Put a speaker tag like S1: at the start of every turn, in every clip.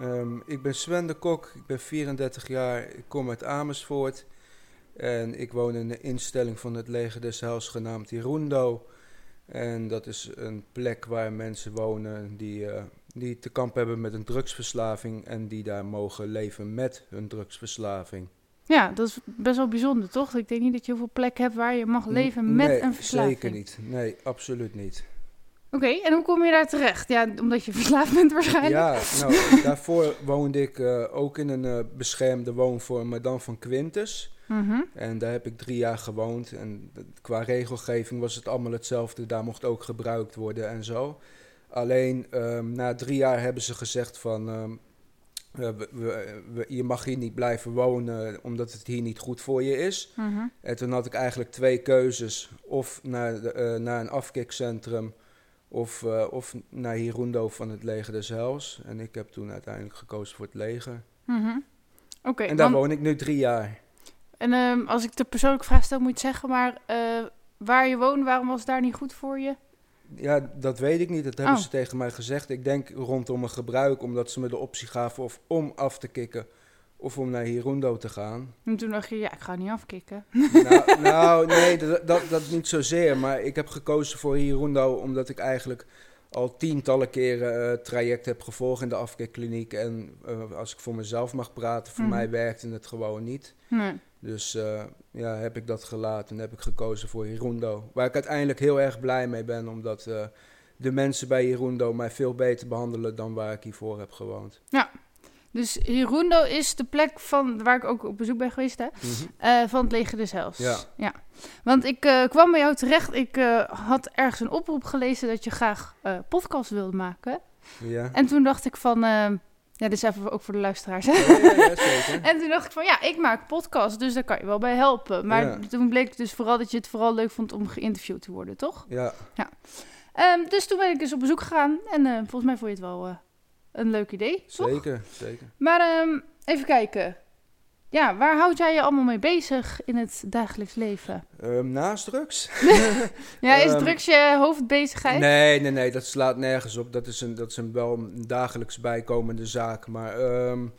S1: Um, ik ben Sven de Kok, ik ben 34 jaar, ik kom uit Amersfoort. En ik woon in een instelling van het leger des Heils genaamd Irundo. En dat is een plek waar mensen wonen die, uh, die te kamp hebben met een drugsverslaving. En die daar mogen leven met hun drugsverslaving.
S2: Ja, dat is best wel bijzonder, toch? Ik denk niet dat je heel veel plek hebt waar je mag leven met
S1: nee,
S2: een verslaving.
S1: zeker niet. Nee, absoluut niet.
S2: Oké, en hoe kom je daar terecht? Ja, omdat je verslaafd bent waarschijnlijk.
S1: Ja, nou, daarvoor woonde ik uh, ook in een uh, beschermde woonvorm, maar dan van Quintus.
S2: Mhm.
S1: En daar heb ik drie jaar gewoond. En qua regelgeving was het allemaal hetzelfde. Daar mocht ook gebruikt worden en zo. Alleen um, na drie jaar hebben ze gezegd van... Um, we, we, we, je mag hier niet blijven wonen omdat het hier niet goed voor je is.
S2: Mhm.
S1: En toen had ik eigenlijk twee keuzes. Of naar, de, naar een afkikcentrum of, uh, of naar Hirundo van het leger des. En ik heb toen uiteindelijk gekozen voor het leger.
S2: Mm -hmm. Oké.
S1: en daar want... woon ik nu drie jaar.
S2: En um, als ik de persoonlijke vraag stel, moet je zeggen, maar uh, waar je woont, waarom was daar niet goed voor je?
S1: Ja, dat weet ik niet. Dat hebben
S2: Oh.
S1: ze tegen mij gezegd. Ik denk rondom een gebruik, omdat ze me de optie gaven of om af te kicken of om naar Hirundo te gaan.
S2: En toen dacht je, ja, ik ga niet afkicken.
S1: Nou, nou nee, dat, dat, dat niet zozeer. Maar ik heb gekozen voor Hirundo omdat ik eigenlijk al tientallen keren uh, traject heb gevolgd in de afkikkliniek. En uh, als ik voor mezelf mag praten, voor
S2: Mhm.
S1: mij werkte het gewoon niet.
S2: Nee.
S1: Dus uh, ja, heb ik dat gelaten en heb ik gekozen voor Hirundo. Waar ik uiteindelijk heel erg blij mee ben, omdat de mensen bij Hirundo mij veel beter behandelen dan waar ik hiervoor heb gewoond.
S2: Ja, dus Hirundo is de plek van, waar ik ook op bezoek ben geweest, hè?
S1: Mm -hmm.
S2: Uh, van het leger des Heils.
S1: Ja.
S2: ja. Want ik uh, kwam bij jou terecht, ik uh, had ergens een oproep gelezen dat je graag podcast wilde maken.
S1: Ja.
S2: En toen dacht ik van, ja, dit is even ook voor de luisteraars.
S1: Ja, ja, ja,
S2: en toen dacht ik van, ja, ik maak podcast, dus daar kan je wel bij helpen. Maar
S1: Ja.
S2: toen bleek dus vooral dat je het vooral leuk vond om geïnterviewd te worden, toch?
S1: Ja,
S2: Um, dus toen ben ik dus op bezoek gegaan en volgens mij vond je het wel een leuk idee, toch?
S1: zeker, zeker.
S2: Maar um, even kijken. Ja, waar houd jij je allemaal mee bezig in het dagelijks leven?
S1: Um, naast drugs?
S2: ja, is
S1: Ehm,
S2: drugs je hoofdbezigheid?
S1: Nee, nee, nee, dat slaat nergens op. Dat is een, dat is een wel een dagelijks bijkomende zaak. Maar um,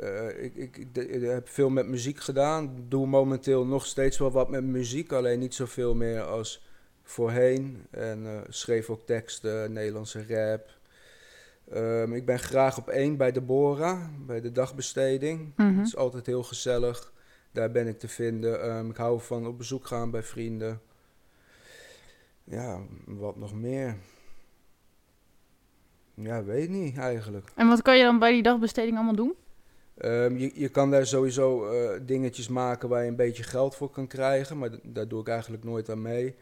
S1: uh, ik, ik, ik, ik, heb veel met muziek gedaan. Doe momenteel nog steeds wel wat met muziek, alleen niet zoveel meer als voorheen. En uh, schreef ook teksten, Nederlandse rap. Um, ik ben graag op één bij de Bora, bij de dagbesteding.
S2: Mhm.
S1: Het is altijd heel gezellig. Daar ben ik te vinden. Um, ik hou van op bezoek gaan bij vrienden. Ja, wat nog meer? Ja, weet niet eigenlijk.
S2: En wat kan je dan bij die dagbesteding allemaal doen?
S1: Um, je, je kan daar sowieso uh, dingetjes maken waar je een beetje geld voor kan krijgen, maar daar doe ik eigenlijk nooit aan mee.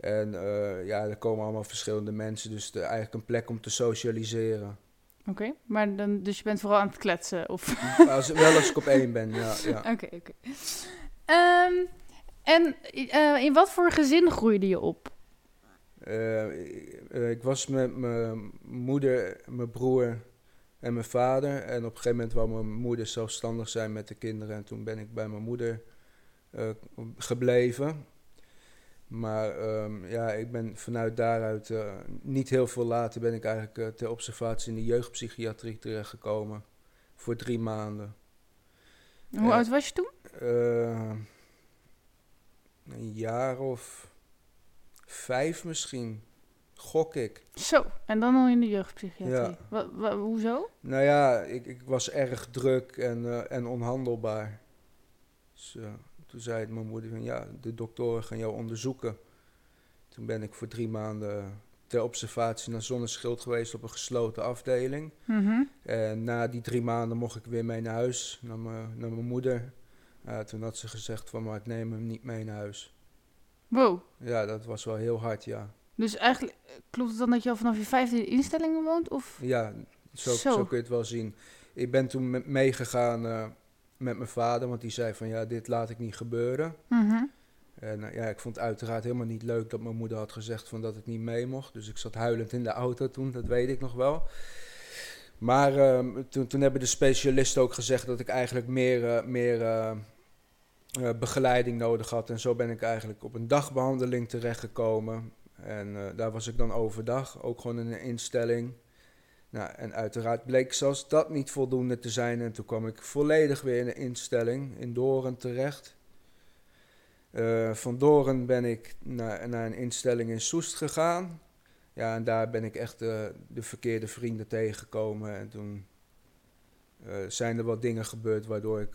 S1: En uh, ja, er komen allemaal verschillende mensen, dus de, eigenlijk een plek om te socialiseren.
S2: Oké, okay, maar dan, dus je bent vooral aan het kletsen? Of?
S1: Als, wel als ik op één ben, ja. ja.
S2: Oké, okay, oké. Okay. Um, en uh, in wat voor gezin groeide je op?
S1: Uh, ik was met mijn moeder, mijn broer en mijn vader. En op een gegeven moment wou mijn moeder zelfstandig zijn met de kinderen. En toen ben ik bij mijn moeder gebleven. Maar um, ja, ik ben vanuit daaruit uh, niet heel veel later ben ik eigenlijk uh, ter observatie in de jeugdpsychiatrie terechtgekomen. Voor drie maanden.
S2: Hoe oud was je toen?
S1: Uh, een jaar of vijf misschien. Gok ik.
S2: Zo, en dan al in de jeugdpsychiatrie.
S1: Ja.
S2: Hoezo?
S1: Nou ja, ik, ik was erg druk en, en onhandelbaar. Dus, uh, toen zei mijn moeder van ja, de doktoren gaan jou onderzoeken. Toen ben ik voor drie maanden ter observatie naar Zonneschild geweest op een gesloten afdeling.
S2: Mm -hmm.
S1: En na die drie maanden mocht ik weer mee naar huis, naar, naar mijn moeder. Uh, toen had ze gezegd van maar ik neem hem niet mee naar huis.
S2: Wow.
S1: Ja, dat was wel heel hard, ja.
S2: Dus eigenlijk klopt het dan dat je al vanaf je vijfde instellingen woont? Of?
S1: Ja, zo, zo. zo kun je het wel zien. ik ben toen meegegaan eh, met mijn vader, want die zei van ja, dit laat ik niet gebeuren.
S2: Mhm.
S1: En eh, ja, ik vond het uiteraard helemaal niet leuk dat mijn moeder had gezegd van dat ik niet mee mocht. Dus ik zat huilend in de auto toen, dat weet ik nog wel. Maar ehm, toen, toen hebben de specialisten ook gezegd dat ik eigenlijk meer, eh, meer eh, begeleiding nodig had. En zo ben ik eigenlijk op een dagbehandeling terechtgekomen. En daar was ik dan overdag, ook gewoon in een instelling. Nou, en uiteraard bleek zelfs dat niet voldoende te zijn. En toen kwam ik volledig weer in een instelling in Doorn terecht. Eh, van Doorn ben ik naar, naar een instelling in Soest gegaan. Ja, en daar ben ik echt eh, de verkeerde vrienden tegengekomen. En toen eh, zijn er wat dingen gebeurd waardoor ik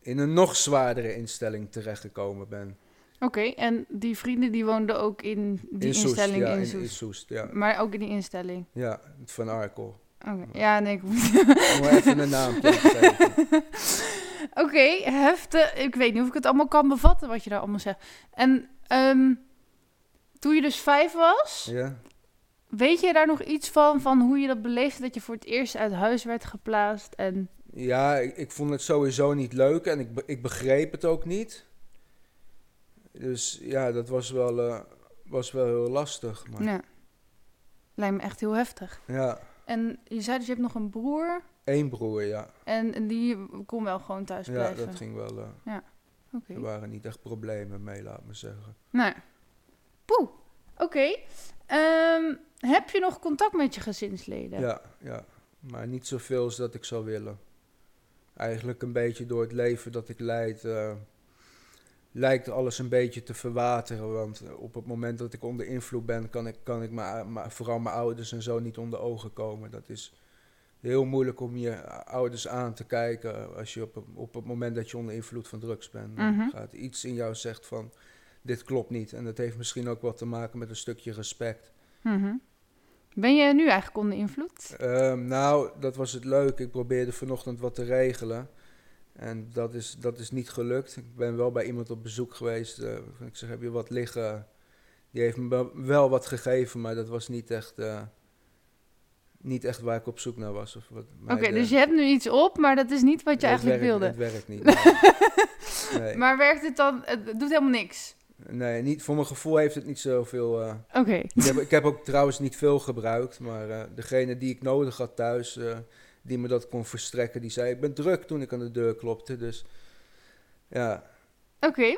S1: in een nog zwaardere instelling terechtgekomen ben.
S2: Oké, en die vrienden die woonden ook in die
S1: in Soest,
S2: instelling
S1: ja,
S2: in Soest.
S1: in Soest, ja.
S2: Maar ook in die instelling.
S1: Ja, van Arkel.
S2: Oké, ja, nee, ik moet...
S1: Maar even een naam.
S2: Oké, heftig. Ik weet niet of ik het allemaal kan bevatten wat je daar allemaal zegt. En ehm, toen je dus vijf was,
S1: Ja.
S2: weet je daar nog iets van, van hoe je dat beleefde, dat je voor het eerst uit huis werd geplaatst? En,
S1: Ja, ik, ik vond het sowieso niet leuk en ik, ik begreep het ook niet. Dus ja, dat was wel, eh, was wel heel lastig. Maar,
S2: ja, lijkt me echt heel heftig.
S1: ja,
S2: En je zei dus je hebt nog een broer
S1: één broer, ja.
S2: en, en die kon wel gewoon thuis
S1: Ja,
S2: blijven.
S1: dat ging wel. eh,
S2: Oké.
S1: er waren niet echt problemen mee, laat me zeggen.
S2: Nee. Poeh. Oké. Ehm, heb je nog contact met je gezinsleden?
S1: Ja, ja. Maar niet zoveel als dat ik zou willen. Eigenlijk een beetje door het leven dat ik leid, eh, lijkt alles een beetje te verwateren. Want eh, op het moment dat ik onder invloed ben, kan ik, kan ik mijn- mijn- vooral mijn ouders en zo niet onder ogen komen. Dat is heel moeilijk om je ouders aan te kijken als je op, het- op het moment dat je onder invloed van drugs bent.
S2: Mhm.
S1: gaat iets in jou zegt van, dit klopt niet. En dat heeft misschien ook wat te maken met een stukje respect.
S2: Mhm. Ben je nu eigenlijk onder invloed?
S1: Ehm, nou, dat was het leuke. Ik probeerde vanochtend wat te regelen. En dat is, dat is niet gelukt. Ik ben wel bij iemand op bezoek geweest. eh, ik zeg, heb je wat liggen? Die heeft me wel- wat gegeven, maar dat was niet echt, eh, niet echt waar ik op zoek naar was. of wat mij
S2: Oké, dus je hebt nu iets op, maar dat is niet wat je eigenlijk
S1: werkt-
S2: wilde.
S1: Het werkt niet. nee. Nee.
S2: Maar werkt het dan? Het doet helemaal niks.
S1: Nee, niet, voor mijn gevoel heeft het niet zoveel... eh,
S2: Oké.
S1: ik, heb, ik heb ook trouwens niet veel gebruikt, maar degene die ik nodig had thuis, die me dat kon verstrekken, die zei: Ik ben druk toen ik aan de deur klopte. Dus ja,
S2: Oké.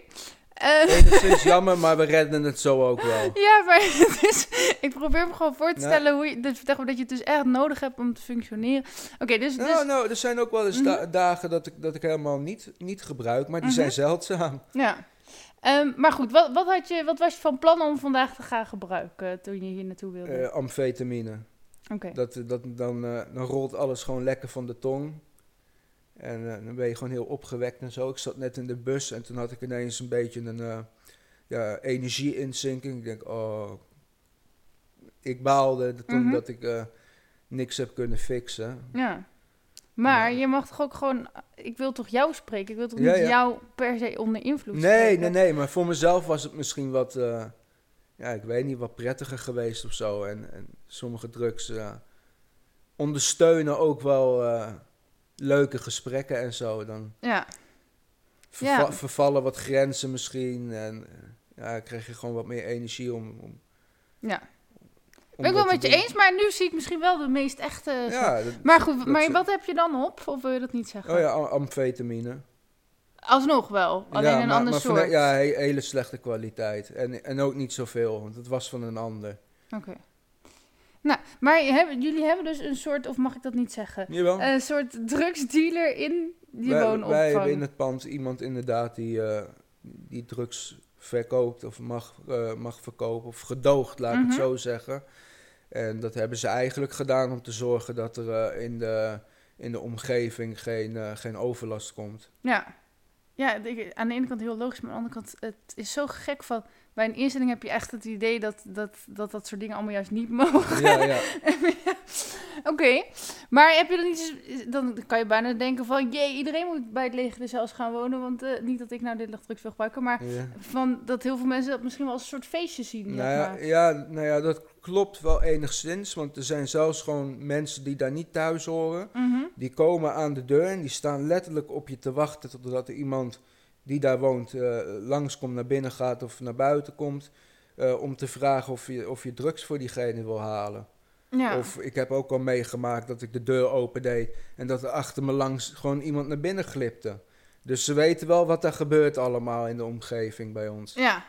S2: Eh,
S1: enigszins jammer, maar we redden het zo ook wel.
S2: ja, maar het is, ik probeer me gewoon voor te
S1: Nou.
S2: stellen hoe je, dus, maar dat je het dus echt nodig hebt om te functioneren. Oké, dus, dus
S1: Nou, nou, er zijn ook wel eens da-
S2: Mhm.
S1: dagen dat ik, dat ik helemaal niet, niet gebruik, maar die
S2: Mhm.
S1: zijn zeldzaam.
S2: ja. Ehm, maar goed, wat, wat, had je, wat was je van plan om vandaag te gaan gebruiken toen je hier naartoe wilde?
S1: Eh, amfetamine. Dat, dat, dan, eh, dan rolt alles gewoon lekker van de tong. En eh, dan ben je gewoon heel opgewekt en zo. Ik zat net in de bus en toen had ik ineens een beetje een eh ja, energie-inzinking. Ik denk, oh, ik baalde de- toen
S2: Mhm.
S1: dat ik niks heb kunnen fixen.
S2: Ja. Maar
S1: Ja.
S2: je mag toch ook gewoon... Ik wil toch jou spreken? Ik wil toch
S1: Ja,
S2: niet jou per se onder invloed
S1: Nee,
S2: spreken?
S1: nee, nee, maar voor mezelf was het misschien wat, ja, ik weet niet, wat prettiger geweest of zo. En, en sommige drugs eh, ondersteunen ook wel eh, leuke gesprekken en zo. Dan
S2: Ja.
S1: verva-
S2: Ja.
S1: vervallen wat grenzen misschien. En eh, ja, krijg je gewoon wat meer energie om. om
S2: Ja.
S1: om
S2: Ben ik wel met je
S1: doen.
S2: eens, maar nu zie ik misschien wel de meest echte...
S1: Ja, dat-
S2: Maar goed,
S1: dat
S2: maar wat heb je dan op? Of wil je dat niet zeggen?
S1: Oh ja, am- amfetamine.
S2: Alsnog wel, alleen
S1: ja,
S2: een
S1: maar,
S2: ander
S1: maar
S2: soort.
S1: ja, he- hele slechte kwaliteit. En, en ook niet zoveel, want het was van een ander.
S2: Oké. Nou, maar jullie hebben dus een soort, of mag ik dat niet zeggen?
S1: Jawel.
S2: Een soort drugsdealer in je
S1: wij,
S2: woonopvang.
S1: wij hebben in het pand iemand inderdaad die, eh, die drugs verkoopt of mag, eh, mag verkopen. Of gedoogt, laat ik
S2: Mhm.
S1: het zo zeggen. En dat hebben ze eigenlijk gedaan om te zorgen dat er eh, in, de, in de omgeving geen, geen overlast komt.
S2: Ja. Ja, ik- aan de ene kant heel logisch, maar aan de andere kant, het is zo gek van... Bij een instelling heb je echt het idee dat dat, dat, dat soort dingen allemaal juist niet mogen.
S1: Ja, ja.
S2: Oké, maar heb je dan niet... Dan kan je bijna denken van... Jee, iedereen moet bij het leger dus zelfs gaan wonen. Want eh, niet dat ik nou dit drugs wil gebruiken. Maar
S1: Ja.
S2: van dat heel veel mensen dat misschien wel als een soort feestje zien.
S1: Nou ja, ja, nou ja, dat klopt wel enigszins. Want er zijn zelfs gewoon mensen die daar niet thuis horen.
S2: Mhm.
S1: Die komen aan de deur en die staan letterlijk op je te wachten totdat er iemand die daar woont eh langskomt, naar binnen gaat of naar buiten komt. eh, om te vragen of je, of je drugs voor diegene wil halen.
S2: Ja.
S1: Of ik heb ook al meegemaakt dat ik de deur opendeed en dat er achter me langs gewoon iemand naar binnen glipte. Dus ze weten wel wat er gebeurt allemaal in de omgeving bij ons.
S2: ja,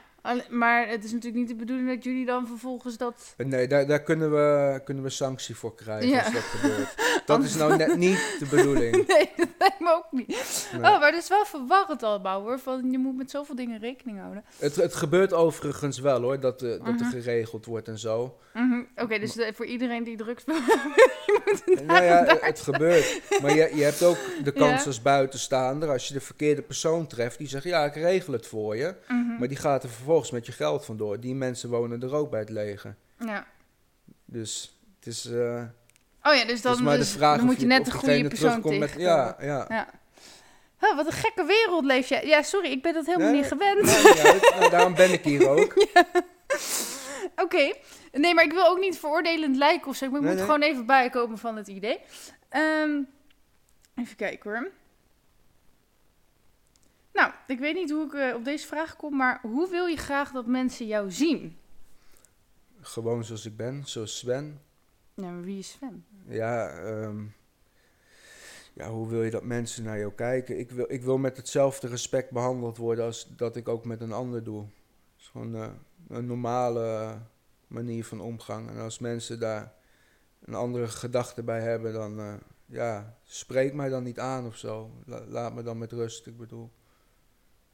S2: maar het is natuurlijk niet de bedoeling dat jullie dan vervolgens dat...
S1: Eh, Nee, daar, daar kunnen, we, kunnen we sanctie voor krijgen
S2: Ja.
S1: als dat gebeurt. Dat is nou net niet de bedoeling.
S2: Nee, dat lijkt me ook niet.
S1: Nee.
S2: Oh, maar het is wel verwarrend allemaal hoor. Van, je moet met zoveel dingen rekening houden.
S1: Het, het gebeurt overigens wel hoor, dat, eh, dat er
S2: Mhm.
S1: geregeld wordt en zo.
S2: Mhm. Oké, dus de- voor iedereen die drugs wil,
S1: Nou ja, het gebeurt. Maar je, je hebt ook de kans
S2: Ja.
S1: als buitenstaander, als je de verkeerde persoon treft, die zegt ja, ik regel het voor je.
S2: Mhm.
S1: Maar die gaat er vervolgens met je geld vandoor. Die mensen wonen er ook bij het leger.
S2: Ja.
S1: Dus het is, eh,
S2: Oh ja, dus dan,
S1: maar
S2: dus
S1: de vraag
S2: dan
S1: of
S2: moet je net de goede persoon
S1: met,
S2: tegenkomen.
S1: ja, ja.
S2: Ja. Oh, wat een gekke wereld leef jij. Ja, sorry, ik ben dat helemaal
S1: Nee,
S2: niet gewend.
S1: Nou, daarom ben ik hier ook.
S2: Oké. Nee, maar ik wil ook niet veroordelend lijken of zo. Maar ik
S1: Nee,
S2: moet gewoon even bijkomen van het idee. Ehm, even kijken hoor. Nou, ik weet niet hoe ik eh, op deze vraag kom, maar hoe wil je graag dat mensen jou zien?
S1: Gewoon zoals ik ben, zoals Sven.
S2: Ja, maar wie is Sven?
S1: Ja, ehm, ja, hoe wil je dat mensen naar jou kijken? Ik wil, ik wil met hetzelfde respect behandeld worden als dat ik ook met een ander doe. Het is gewoon eh, een normale manier van omgang. En als mensen daar een andere gedachte bij hebben, dan eh, ja, spreek mij dan niet aan of zo. La- laat me dan met rust, ik bedoel.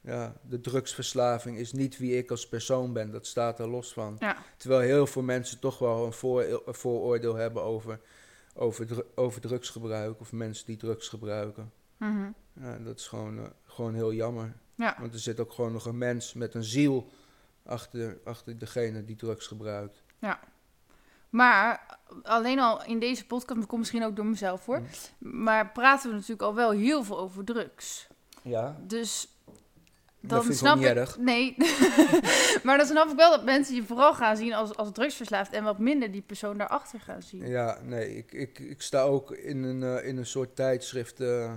S1: Ja, de drugsverslaving is niet wie ik als persoon ben, dat staat er los van.
S2: Ja.
S1: Terwijl heel veel mensen toch wel een, voor, een vooroordeel hebben over, over, dru- over drugsgebruik of mensen die drugs gebruiken.
S2: Mhm.
S1: Ja, dat is gewoon, eh, gewoon heel jammer.
S2: Ja.
S1: Want er zit ook gewoon nog een mens met een ziel achter, achter degene die drugs gebruikt.
S2: Maar alleen al in deze podcast, dat komt misschien ook door mezelf hoor. Maar praten we natuurlijk al wel heel veel over drugs.
S1: Ja.
S2: Dus dan
S1: ik
S2: snap ik.
S1: erg.
S2: Nee. maar dan snap ik wel dat mensen je vooral gaan zien als, als drugsverslaafd en wat minder die persoon daarachter gaan zien.
S1: Ja, nee, ik, ik, ik sta ook in een, eh, in een soort tijdschrift eh,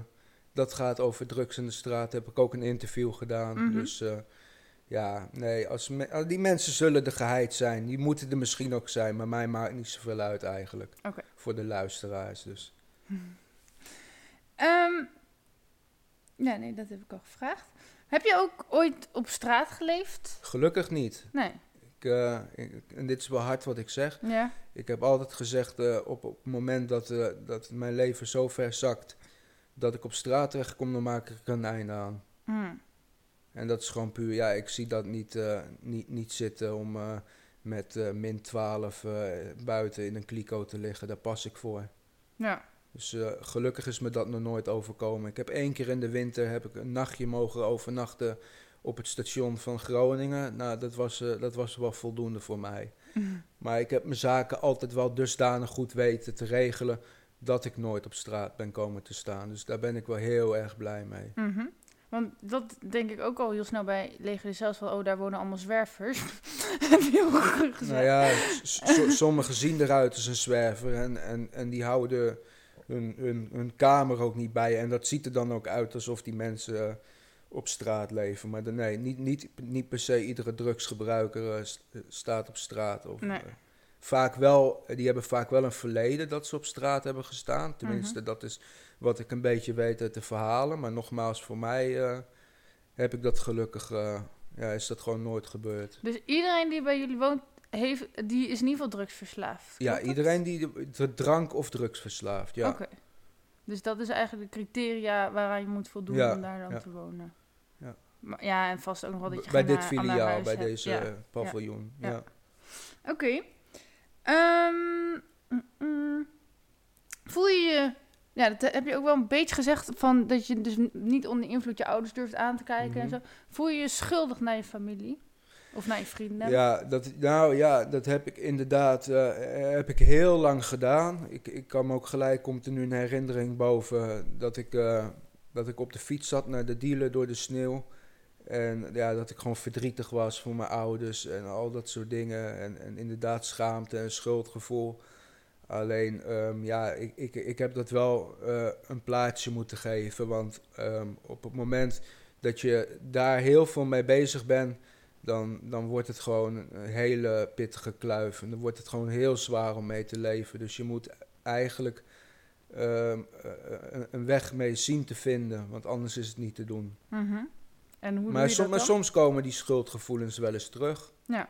S1: dat gaat over drugs in de straat. Heb ik ook een interview gedaan.
S2: Mhm.
S1: Dus eh, ja, nee, als me- ah, die mensen zullen er geheid zijn. Die moeten er misschien ook zijn, maar mij maakt niet zoveel uit eigenlijk. Voor de luisteraars dus.
S2: Ehm, ja, nee, dat heb ik al gevraagd. Heb je ook ooit op straat geleefd?
S1: Gelukkig niet.
S2: Nee.
S1: Ik, eh, ik- en dit is wel hard wat ik zeg.
S2: Ja.
S1: Ik heb altijd gezegd eh, op, op het moment dat, eh, dat mijn leven zo ver zakt dat ik op straat terechtkom, dan maak ik er een einde aan.
S2: Hm.
S1: En dat is gewoon puur, ja, ik zie dat niet, niet, niet zitten om met min 12 eh, buiten in een kliko te liggen. Daar pas ik voor.
S2: Ja.
S1: Dus eh, gelukkig is me dat nog nooit overkomen. Ik heb één keer in de winter heb ik een nachtje mogen overnachten op het station van Groningen. Nou, dat was, eh, dat was wel voldoende voor mij. Maar ik heb mijn zaken altijd wel dusdanig goed weten te regelen dat ik nooit op straat ben komen te staan. Dus daar ben ik wel heel erg blij mee.
S2: Mhm. Want dat denk ik ook al heel snel bij Leger zelfs van, oh, daar wonen allemaal zwervers. heb je goed gezegd.
S1: Nou ja, sommigen zien eruit als een zwerver en, en, en die houden hun, hun, hun kamer ook niet bij. En dat ziet er dan ook uit alsof die mensen eh, op straat leven. Maar dan- nee, niet, niet, niet per se iedere drugsgebruiker eh, eh, staat op straat. Of,
S2: Nee.
S1: vaak wel, die hebben vaak wel een verleden dat ze op straat hebben gestaan. Tenminste,
S2: Mhm.
S1: dat is wat ik een beetje weet uit de verhalen. Maar nogmaals, voor mij heb ik dat gelukkig, ja, is dat gewoon nooit gebeurd.
S2: Dus iedereen die bij jullie woont, heeft, die is in ieder geval drugsverslaafd.
S1: Ja,
S2: klopt
S1: iedereen die de, drank of drugs verslaafd, ja.
S2: Oké. Dus dat is eigenlijk de criteria waaraan je moet voldoen
S1: Ja,
S2: om daar dan
S1: ja.
S2: te wonen.
S1: Ja.
S2: Maar, ja, en vast ook nog wel dat je
S1: bij dit filiaal, bij
S2: hebt.
S1: deze
S2: Ja.
S1: eh, paviljoen.
S2: Ja.
S1: Ja.
S2: Oké. Ehm, mm, mm. voel je je... Ja, dat heb je ook wel een beetje gezegd van dat je dus niet onder invloed je ouders durft aan te kijken en
S1: Mhm.
S2: zo. Voel je je schuldig naar je familie? Of naar je vrienden?
S1: Ja, dat, nou ja, dat heb ik inderdaad eh, heb ik heel lang gedaan. Ik, ik kan me ook gelijk, komt er nu een herinnering boven, dat ik, eh, dat ik op de fiets zat naar de dealer door de sneeuw. En ja, dat ik gewoon verdrietig was voor mijn ouders en al dat soort dingen. En, en inderdaad schaamte en schuldgevoel. Alleen, ehm, ja, ik, ik, ik heb dat wel eh, een plaatje moeten geven. Want ehm, op het moment dat je daar heel veel mee bezig bent, dan, dan wordt het gewoon een hele pittige kluif. En dan wordt het gewoon heel zwaar om mee te leven. Dus je moet eigenlijk ehm, eh, een, een weg mee zien te vinden, want anders is het niet te doen.
S2: Mhm. En hoe doe
S1: Maar,
S2: je
S1: som-
S2: dat
S1: maar soms komen die schuldgevoelens wel eens terug.
S2: Ja.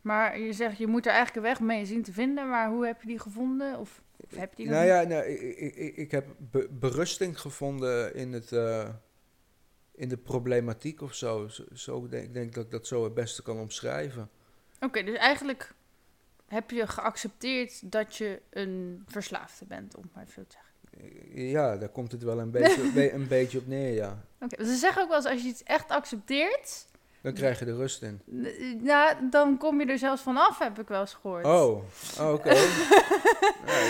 S2: Maar je zegt, je moet er eigenlijk een weg mee zien te vinden. Maar hoe heb je die gevonden? Of, of heb je die
S1: Nou ja, nou, ik, ik, ik- heb be- berusting gevonden in, het, eh, in de problematiek of zo. zo, zo denk, ik denk dat ik dat zo het beste kan omschrijven.
S2: Oké, dus eigenlijk heb je geaccepteerd dat je een verslaafde bent, om het maar zo te zeggen.
S1: Ja, daar komt het wel een beetje, be- een beetje op neer, ja.
S2: Oké, ze zeggen ook wel eens, als je iets echt accepteert,
S1: Dan krijg je er rust in.
S2: nou, dan kom je er zelfs vanaf, heb ik wel eens gehoord.
S1: Oh, oh, oké.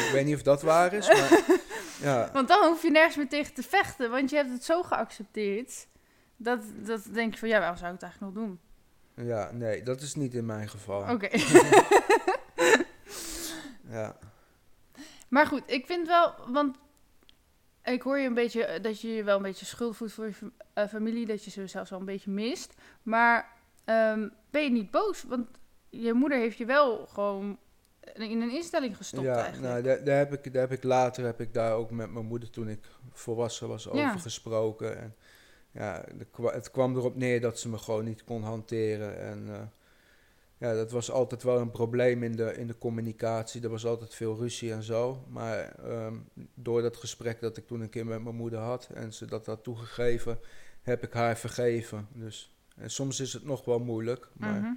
S1: Ik weet niet of dat waar is, maar ja.
S2: Want dan hoef je nergens meer tegen te vechten, want je hebt het zo geaccepteerd. Dat, dat denk je van, ja, waarom zou ik het eigenlijk nog doen?
S1: Ja, nee, dat is niet in mijn geval.
S2: Oké.
S1: Ja.
S2: Maar goed, ik vind wel, want ik hoor je een beetje eh, dat je je wel een beetje schuld voelt voor je eh, familie, dat je ze zelfs wel een beetje mist. Maar ehm, ben je niet boos? Want je moeder heeft je wel gewoon in een instelling gestopt
S1: ja,
S2: eigenlijk.
S1: nou, daar, daar, heb ik, daar heb ik later heb ik daar ook met mijn moeder toen ik volwassen was over
S2: Ja.
S1: gesproken. En ja, de het kwam erop neer dat ze me gewoon niet kon hanteren. En eh, ja, dat was altijd wel een probleem in de, in de communicatie. Er was altijd veel ruzie en zo. Maar ehm, door dat gesprek dat ik toen een keer met mijn moeder had en ze dat had toegegeven, heb ik haar vergeven. Dus, en soms is het nog wel moeilijk, maar
S2: Mhm.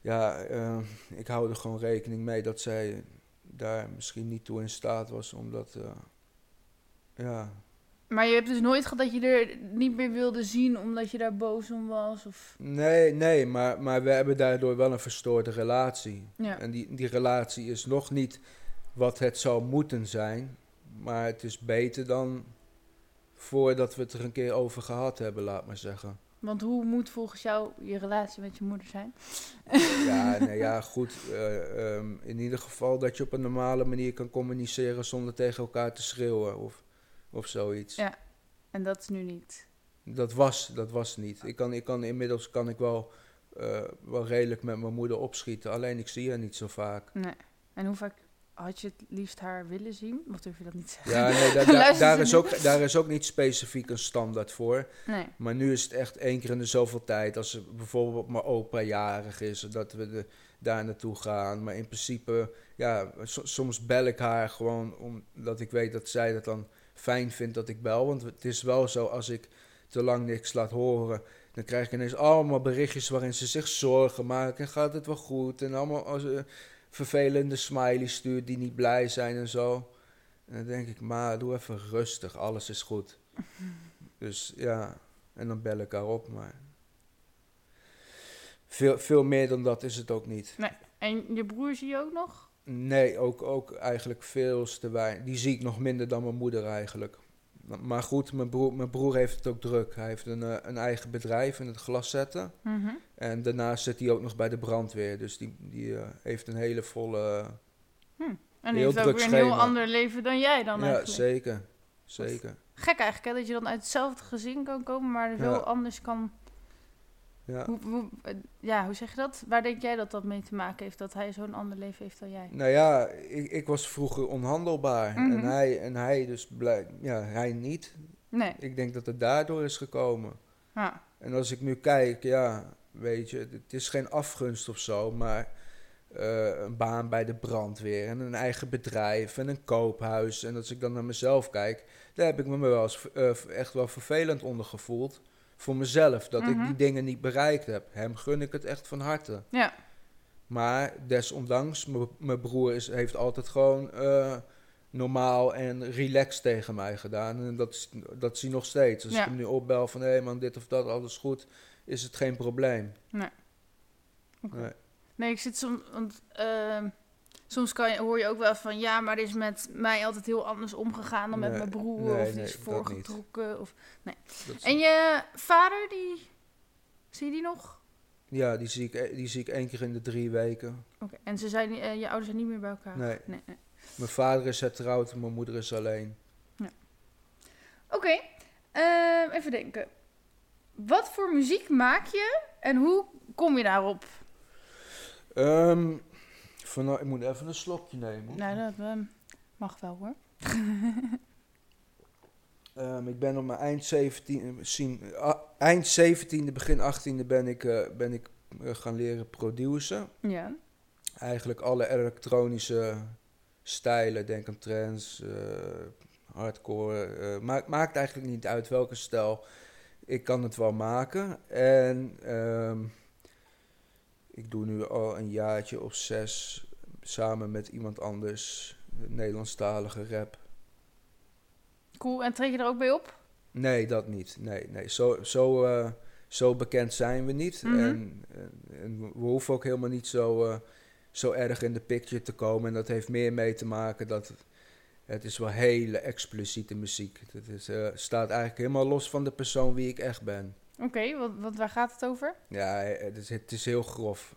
S1: ja, eh, ik hou er gewoon rekening mee dat zij daar misschien niet toe in staat was, omdat, eh, ja,
S2: Maar je hebt dus nooit gehad dat je er niet meer wilde zien omdat je daar boos om was? Of...
S1: nee, nee, maar, maar we hebben daardoor wel een verstoorde relatie.
S2: Ja.
S1: En die, die relatie is nog niet wat het zou moeten zijn, maar het is beter dan voordat we het er een keer over gehad hebben, laat maar zeggen.
S2: Want hoe moet volgens jou je relatie met je moeder zijn?
S1: Ja, nee, ja, goed. eh, ehm, in ieder geval dat je op een normale manier kan communiceren zonder tegen elkaar te schreeuwen of, of zoiets.
S2: Ja. En dat is nu niet.
S1: Dat was, dat was niet. Ik kan, ik kan, inmiddels kan ik wel, eh, wel redelijk met mijn moeder opschieten, alleen ik zie haar niet zo vaak.
S2: Nee. En hoe vaak had je het liefst haar willen zien? Of durf je dat niet te zeggen?
S1: Ja, nee, da- da-
S2: Luistert
S1: daar, is ook, daar is ook niet specifiek een standaard voor.
S2: Nee.
S1: Maar nu is het echt één keer in de zoveel tijd. Als bijvoorbeeld mijn opa jarig is, dat we de, daar naartoe gaan. Maar in principe, ja, so- soms bel ik haar gewoon omdat ik weet dat zij dat dan fijn vindt dat ik bel. Want het is wel zo, als ik te lang niks laat horen, dan krijg ik ineens allemaal berichtjes waarin ze zich zorgen maken. En gaat het wel goed? En allemaal als, eh, vervelende smileys stuurt die niet blij zijn en zo. En dan denk ik, maar doe even rustig, alles is goed. Dus ja, en dan bel ik haar op, maar... Veel, veel meer dan dat is het ook niet.
S2: En je broer zie je ook nog?
S1: Nee, ook, ook eigenlijk veel te weinig. Die zie ik nog minder dan mijn moeder eigenlijk. Maar goed, mijn broer, mijn broer heeft het ook druk. Hij heeft een, eh, een eigen bedrijf in het glas zetten.
S2: Mhm.
S1: En daarnaast zit hij ook nog bij de brandweer. Dus die, die eh, heeft een hele volle...
S2: En
S1: Heel
S2: die heeft ook weer een heel ander leven dan jij dan
S1: ja,
S2: eigenlijk.
S1: zeker. Zeker.
S2: Gek eigenlijk, hè? Dat je dan uit hetzelfde gezin kan komen, maar er zo
S1: Ja.
S2: anders kan...
S1: Ja.
S2: Hoe, hoe, eh, ja, hoe zeg je dat? Waar denk jij dat dat mee te maken heeft? Dat hij zo'n ander leven heeft dan jij?
S1: Nou ja, ik, ik was vroeger onhandelbaar.
S2: Mhm.
S1: En, hij, en hij dus blijk, ja, hij niet.
S2: Nee.
S1: Ik denk dat het daardoor is gekomen.
S2: Ja.
S1: En als ik nu kijk, ja, weet je, het is geen afgunst of zo, maar eh, een baan bij de brandweer en een eigen bedrijf en een koophuis. En als ik dan naar mezelf kijk, daar heb ik me wel eens eh, echt wel vervelend onder gevoeld. Voor mezelf, dat
S2: Mhm.
S1: ik die dingen niet bereikt heb. Hem gun ik het echt van harte.
S2: Ja.
S1: Maar desondanks, mijn broer is, heeft altijd gewoon eh, normaal en relaxed tegen mij gedaan. En dat, is- dat nog steeds. Als
S2: Ja.
S1: ik hem nu opbel van, hé man, dit of dat, alles goed. is het geen probleem.
S2: Oké.
S1: Nee.
S2: Nee, ik zit soms. Want, ehm, soms kan je, hoor je ook wel van ja, maar er is met mij altijd heel anders omgegaan dan met
S1: Nee,
S2: mijn broer.
S1: nee,
S2: of die
S1: nee,
S2: is voorgetrokken. Of,
S1: is-
S2: en je vader, die. Zie je die nog?
S1: Ja, die zie, ik, e- die zie ik één keer in de drie weken.
S2: Oké. En ze zijn, eh, je ouders zijn niet meer bij elkaar?
S1: Nee.
S2: nee, nee.
S1: Mijn vader is hertrouwd en mijn moeder is alleen.
S2: Oké, ehm, even denken. Wat voor muziek maak je en hoe kom je daarop?
S1: Ehm, van, nou, ik moet even een slokje nemen.
S2: Nou, dat ehm, mag wel hoor.
S1: Ehm, ik ben op mijn eind 17, zien, ah, eind 17e, begin 18e ben ik, eh, ben ik eh, gaan leren produceren.
S2: Ja.
S1: Eigenlijk alle elektronische stijlen, denk aan trance, eh, hardcore. eh, maakt, maakt eigenlijk niet uit welke stijl. Ik kan het wel maken. En ehm, ik doe nu al een jaartje of zes samen met iemand anders Nederlandstalige rap.
S2: Cool. En treed je er ook bij op?
S1: Nee, dat niet. Nee, nee. Zo, zo, eh, zo bekend zijn we niet.
S2: Mhm.
S1: en, en, en we hoeven ook helemaal niet zo, eh, zo erg in de picture te komen. En dat heeft meer mee te maken dat het, is wel hele expliciete muziek. Het is, eh, staat eigenlijk helemaal los van de persoon wie ik echt ben.
S2: Oké, wat, wat, waar gaat het over?
S1: Ja, het is, het is heel grof.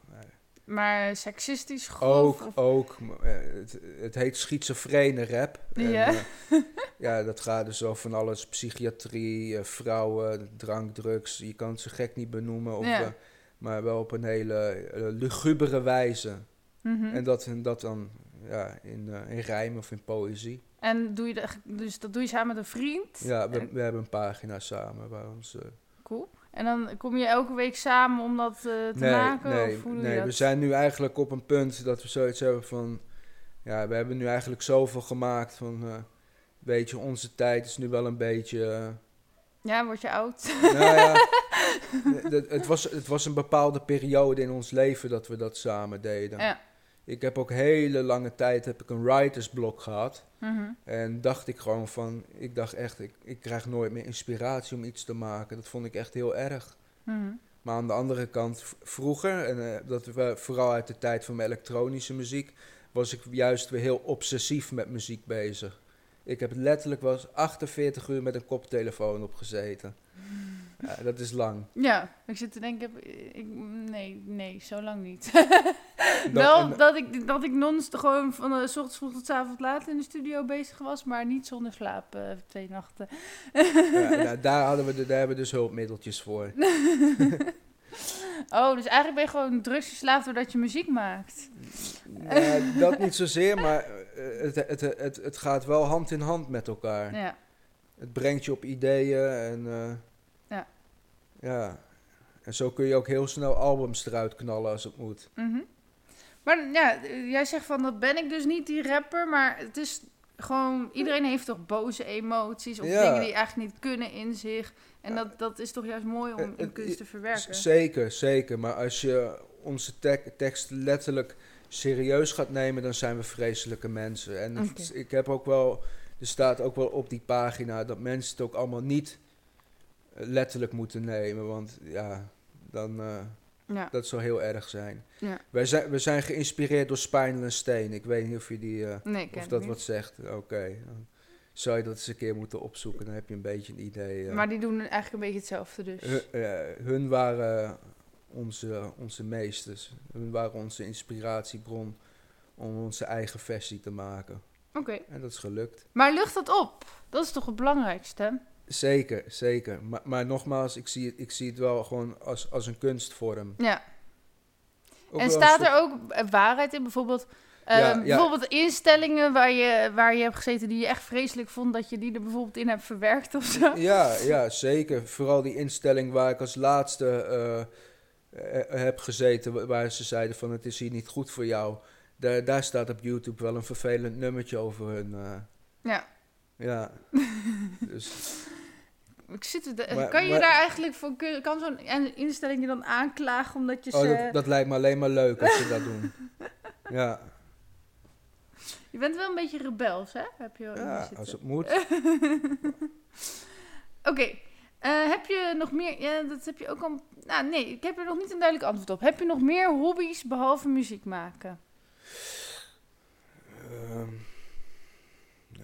S2: Maar seksistisch grof?
S1: Ook,
S2: of-
S1: ook. eh, Het, het heet schizofrene rap. En,
S2: Ja.
S1: eh, ja, dat gaat dus over van alles. Psychiatrie, eh, vrouwen, drank, drugs. Je kan het zo gek niet benoemen. Of,
S2: Ja.
S1: maar wel op een hele eh, lugubere wijze.
S2: Mhm.
S1: En dat, dat dan ja, in, in rijm of in poëzie.
S2: En doe je de, dus dat doe je samen met een vriend?
S1: Ja, we,
S2: En-
S1: we hebben een pagina samen waar ons...
S2: Cool. En dan kom je elke week samen om dat eh, te
S1: nee,
S2: maken?
S1: nee,
S2: of hoe
S1: nee
S2: dat?
S1: we zijn nu eigenlijk op een punt dat we zoiets hebben van... Ja, we hebben nu eigenlijk zoveel gemaakt van... eh, weet je, onze tijd is nu wel een beetje... eh,
S2: Ja, word je oud?
S1: nou ja, het, het, was, het was een bepaalde periode in ons leven dat we dat samen deden.
S2: ja.
S1: Ik heb ook hele lange tijd heb ik een writersblok gehad.
S2: Mhm.
S1: En dacht ik gewoon van... Ik dacht echt, ik, ik krijg nooit meer inspiratie om iets te maken. Dat vond ik echt heel erg.
S2: Mhm.
S1: Maar aan de andere kant, vroeger, en eh, dat we, vooral uit de tijd van mijn elektronische muziek, was ik juist weer heel obsessief met muziek bezig. Ik heb letterlijk wel eens 48 uur met een koptelefoon opgezeten. Ja, dat is lang.
S2: Ja, ik zit te denken, ik, nee, nee, zo lang niet.
S1: Dan-
S2: Wel
S1: en-
S2: dat ik, dat ik non gewoon van de s ochtends vroeg tot 's avonds laat in de studio bezig was, maar niet zonder slaap, eh, twee nachten.
S1: ja, nou, daar, hadden we de, daar hebben we dus hulpmiddeltjes voor.
S2: Oh, dus eigenlijk ben je gewoon drugsverslaafd doordat je muziek maakt.
S1: Nee, dat niet zozeer, maar eh, het, het, het, het gaat wel hand in hand met elkaar.
S2: Ja.
S1: Het brengt je op ideeën en... eh.
S2: Ja.
S1: En zo kun je ook heel snel albums eruit knallen als het moet.
S2: Mhm. Maar ja, eh, jij zegt van dat ben ik dus niet die rapper, maar het is gewoon, iedereen heeft toch boze emoties of
S1: Ja.
S2: dingen die eigenlijk niet kunnen in zich. En dat, dat is toch juist mooi
S1: Eh,
S2: om in
S1: eh,
S2: kunst te
S1: Z-
S2: verwerken.
S1: Zeker, zeker. Maar als je onze tek- tekst letterlijk serieus gaat nemen, dan zijn we vreselijke mensen. En het- ik heb ook wel, er staat ook wel op die pagina dat mensen het ook allemaal niet eh, letterlijk moeten nemen. Want ja, dan,
S2: Ja,
S1: dat zou heel erg zijn.
S2: ja.
S1: Wij zijn, we zijn geïnspireerd door Spinal and Steen. Ik weet niet of je die, eh,
S2: Nee,
S1: of dat
S2: niet.
S1: wat zegt. Oké, dan zou je dat eens een keer moeten opzoeken. Dan heb je een beetje een idee. eh.
S2: Maar die doen eigenlijk een beetje hetzelfde dus.
S1: Hun, hun waren onze, onze meesters. Hun waren onze inspiratiebron om onze eigen versie te maken.
S2: Oké.
S1: En dat is gelukt.
S2: Maar lucht dat op. Dat is toch het belangrijkste?
S1: Zeker, zeker. Maar, maar nogmaals, ik zie, het, ik zie het wel gewoon als, als een kunstvorm.
S2: Ja.
S1: Ook
S2: en staat
S1: soort-
S2: er ook eh, waarheid in? Bijvoorbeeld, eh,
S1: Ja, ja.
S2: bijvoorbeeld instellingen waar je, waar je hebt gezeten die je echt vreselijk vond, dat je die er bijvoorbeeld in hebt verwerkt of zo?
S1: Ja, ja, zeker. Vooral die instelling waar ik als laatste eh, heb gezeten, wa- waar ze zeiden van het is hier niet goed voor jou. Daar, daar staat op YouTube wel een vervelend nummertje over hun.
S2: Ja.
S1: Ja. dus
S2: Ik zit de-
S1: Maar-
S2: kan je
S1: maar-
S2: daar eigenlijk voor, kan zo'n in- instelling je dan aanklagen omdat je
S1: oh,
S2: ze...
S1: dat, dat lijkt me alleen maar leuk als ze dat doen. Ja,
S2: Je bent wel een beetje rebels, hè? Heb je
S1: ja als het moet.
S2: Oké. Eh, heb je nog meer... Ja, dat heb je ook al... Nou, nee, ik heb er nog niet een duidelijk antwoord op. Heb je nog meer hobby's behalve muziek maken?
S1: Ehm,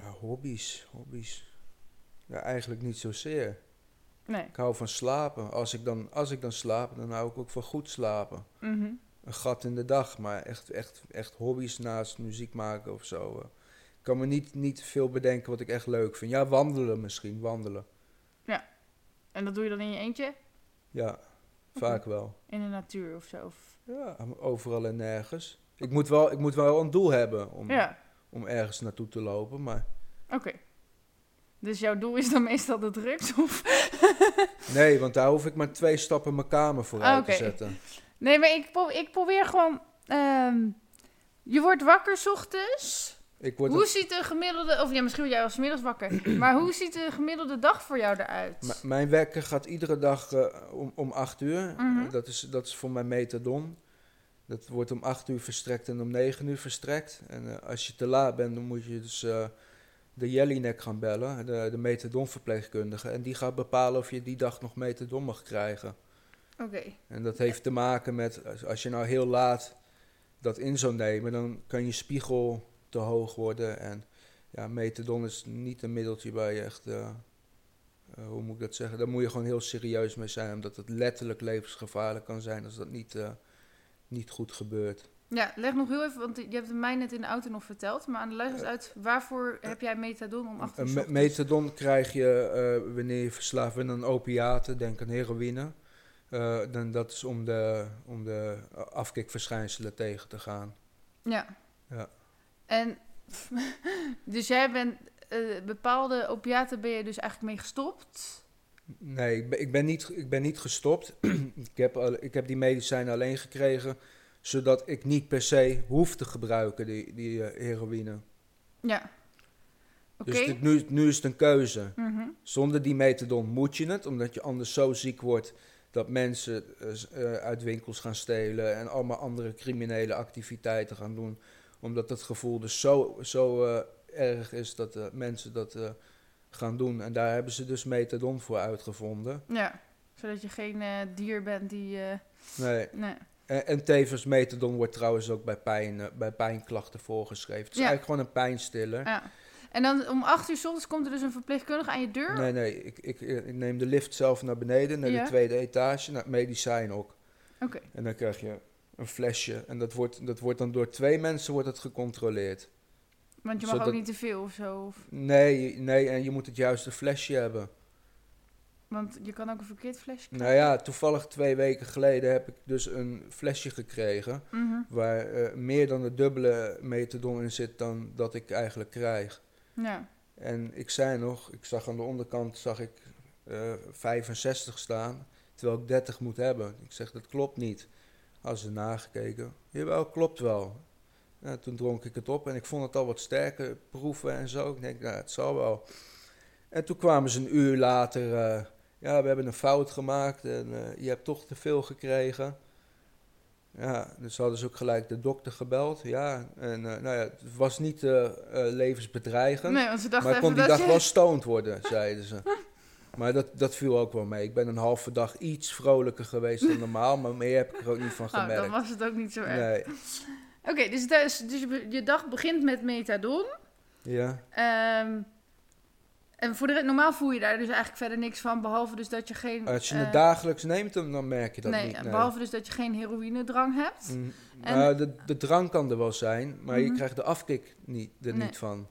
S1: ja, hobby's, hobby's. Ja, eigenlijk niet zozeer.
S2: Nee.
S1: Ik hou van slapen. Als ik dan, als ik dan slaap, dan hou ik ook van goed slapen.
S2: Mhm.
S1: Een gat in de dag, maar echt, echt, echt hobby's naast muziek maken of zo. eh. Ik kan me niet, niet veel bedenken wat ik echt leuk vind. Ja, wandelen misschien, wandelen.
S2: En dat doe je dan in je eentje?
S1: Ja, vaak wel.
S2: In de natuur of zo? Of...
S1: Ja, overal en nergens. Ik moet wel, ik moet wel een doel hebben om,
S2: Ja,
S1: om ergens naartoe te lopen, maar...
S2: oké. Dus jouw doel is dan meestal de drugs? Of...
S1: Nee, want daar hoef ik maar twee stappen mijn kamer voor
S2: Ah,
S1: uit te zetten.
S2: Nee, maar ik, pro- ik probeer gewoon... ehm, je wordt wakker 's ochtends.
S1: Ik word
S2: Hoe ziet de gemiddelde... Of ja, misschien word jij wel 's middags wakker. maar hoe ziet de gemiddelde dag voor jou eruit?
S1: M- mijn wekker gaat iedere dag eh, om, om 8 uur.
S2: Mhm.
S1: Eh, dat, is, dat is voor mijn metadon. Dat wordt om 8 uur verstrekt en om 9 uur verstrekt. En eh, als je te laat bent, dan moet je dus eh, de Jellinek gaan bellen, de, de metadonverpleegkundige. En die gaat bepalen of je die dag nog metadon mag krijgen.
S2: Oké.
S1: En dat heeft te maken met, als- je nou heel laat dat in zou nemen, dan kan je spiegel te hoog worden. En ja, metadon is niet een middeltje waar je echt, eh, eh, hoe moet ik dat zeggen, daar moet je gewoon heel serieus mee zijn, omdat het letterlijk levensgevaarlijk kan zijn als dat niet, eh, niet goed gebeurt.
S2: Ja, leg nog heel even, want je hebt het mij net in de auto nog verteld. Maar aan de luisteraars uit, waarvoor heb jij metadon om 8 uur
S1: Een
S2: 's
S1: me-
S2: ochtends?
S1: metadon krijg je eh, wanneer je verslaafd bent aan opiaten, denk aan heroïne. Eh, dan dat is om de, om de afkikverschijnselen tegen te gaan.
S2: Ja.
S1: Ja.
S2: En dus jij bent eh, bepaalde opiaten ben je dus eigenlijk mee gestopt.
S1: Nee, ik ben, ik ben, niet, ik ben niet gestopt. ik, heb al, ik heb die medicijnen alleen gekregen, zodat ik niet per se hoef te gebruiken, die, die eh, heroïne.
S2: Ja. Oké.
S1: Dus dit, nu, nu is het een keuze.
S2: Mhm.
S1: Zonder die methadon moet je het, omdat je anders zo ziek wordt dat mensen eh, eh, uit winkels gaan stelen en allemaal andere criminele activiteiten gaan doen. Omdat het gevoel dus zo, zo erg is dat eh, mensen dat gaan doen. En daar hebben ze dus methadon voor uitgevonden.
S2: Ja. Zodat je geen dier bent die...
S1: Nee.
S2: nee.
S1: En, en tevens methadon wordt trouwens ook bij, pijn, eh, bij pijnklachten voorgeschreven. Het is
S2: Ja.
S1: eigenlijk gewoon een pijnstiller.
S2: Ja. En dan om 8 uur 's ochtends komt er dus een verpleegkundige aan je deur.
S1: Nee, nee, ik, ik, ik neem de lift zelf naar beneden, naar
S2: Ja.
S1: de tweede etage, naar het medicijn ook.
S2: Oké.
S1: En dan krijg je een flesje. En dat wordt, dat wordt dan door twee mensen wordt het gecontroleerd.
S2: Want je mag
S1: Zodat-
S2: ook niet te veel of zo. Of,
S1: Nee, nee, en je moet het juiste flesje hebben.
S2: Want je kan ook een verkeerd flesje
S1: Nou ja, toevallig twee weken geleden heb ik dus een flesje gekregen.
S2: Mhm.
S1: Waar eh, meer dan het dubbele methadon in zit dan dat ik eigenlijk krijg.
S2: Ja.
S1: En ik zei nog, ik zag aan de onderkant zag ik eh 65 staan, terwijl ik 30 moet hebben. Ik zeg, dat klopt niet. Hadden ze nagekeken. Jawel, klopt wel. Ja, toen dronk ik het op en ik vond het al wat sterker proeven en zo. Ik denk, nou, het zal wel. En toen kwamen ze een uur later, eh, ja, we hebben een fout gemaakt en eh, je hebt toch te veel gekregen. Ja, dus hadden ze ook gelijk de dokter gebeld. Ja, en eh, nou ja, het was niet eh, levensbedreigend.
S2: Nee, want ze dachten
S1: Maar kon die
S2: dat
S1: dag
S2: je...
S1: wel stoned worden, zeiden ze. Maar dat, dat viel ook wel mee. Ik ben een halve dag iets vrolijker geweest dan normaal, maar meer heb ik er ook niet van
S2: Oh, dan
S1: gemerkt.
S2: was het ook niet zo erg.
S1: nee.
S2: Oké, dus, dus je, dag begint met methadon.
S1: Ja.
S2: Ehm, en voor de normaal voel je daar dus eigenlijk verder niks van, behalve dus dat je geen...
S1: Als je
S2: eh,
S1: het dagelijks neemt, dan merk je dat
S2: nee,
S1: niet. Nee.
S2: behalve dus dat je geen heroïnedrang hebt.
S1: Mm,
S2: En-
S1: nou, de, de drank kan er wel zijn, maar je
S2: Mhm.
S1: krijgt de afkik niet, er
S2: Nee.
S1: niet van.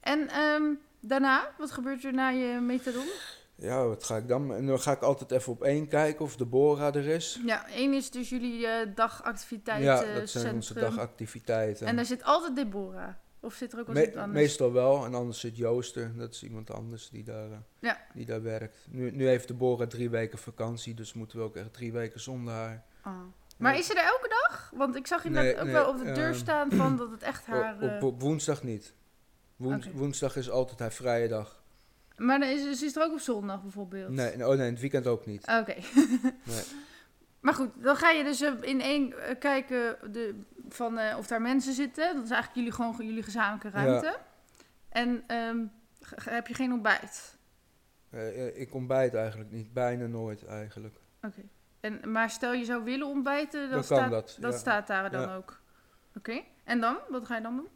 S2: En ehm, daarna, wat gebeurt er na je methadon?
S1: Ja, wat ga ik dan? En dan ga ik altijd even op één kijken of de Bora er is.
S2: Ja, één is dus jullie eh dagactiviteiten
S1: ja, dat zijn onze dagactiviteiten.
S2: En daar zit altijd Deborah. Of zit er ook wel
S1: Me-
S2: anders?
S1: meestal wel, en anders zit Jooster, dat is iemand anders die daar, eh,
S2: Ja.
S1: die daar werkt. Nu, nu heeft de Bora drie weken vakantie, dus moeten we ook echt drie weken zonder haar.
S2: Ah. Maar
S1: Ja.
S2: is ze er elke dag? Want ik zag inderdaad
S1: Nee,
S2: ook
S1: nee,
S2: wel op de deur
S1: ehm,
S2: staan van dat het echt haar...
S1: op,
S2: eh,
S1: op, op woensdag niet. Woens-. Woensdag is altijd haar vrije dag.
S2: Maar dan is, ze is er ook op zondag bijvoorbeeld?
S1: Nee, oh nee, in het weekend ook niet.
S2: Oké.
S1: Nee.
S2: Maar goed, dan ga je dus eh, in één eh, kijken de, van, eh, of daar mensen zitten. Dat is eigenlijk jullie, gewoon jullie gezamenlijke
S1: Ja.
S2: ruimte. En ehm, heb je geen ontbijt?
S1: Ik ontbijt eigenlijk niet, bijna nooit eigenlijk.
S2: Oké. En, maar stel je zou willen ontbijten, dan,
S1: Dan kan
S2: staat,
S1: dat,
S2: dat
S1: ja.
S2: staat daar dan
S1: Ja.
S2: ook. Oké. En dan? Wat ga je dan doen?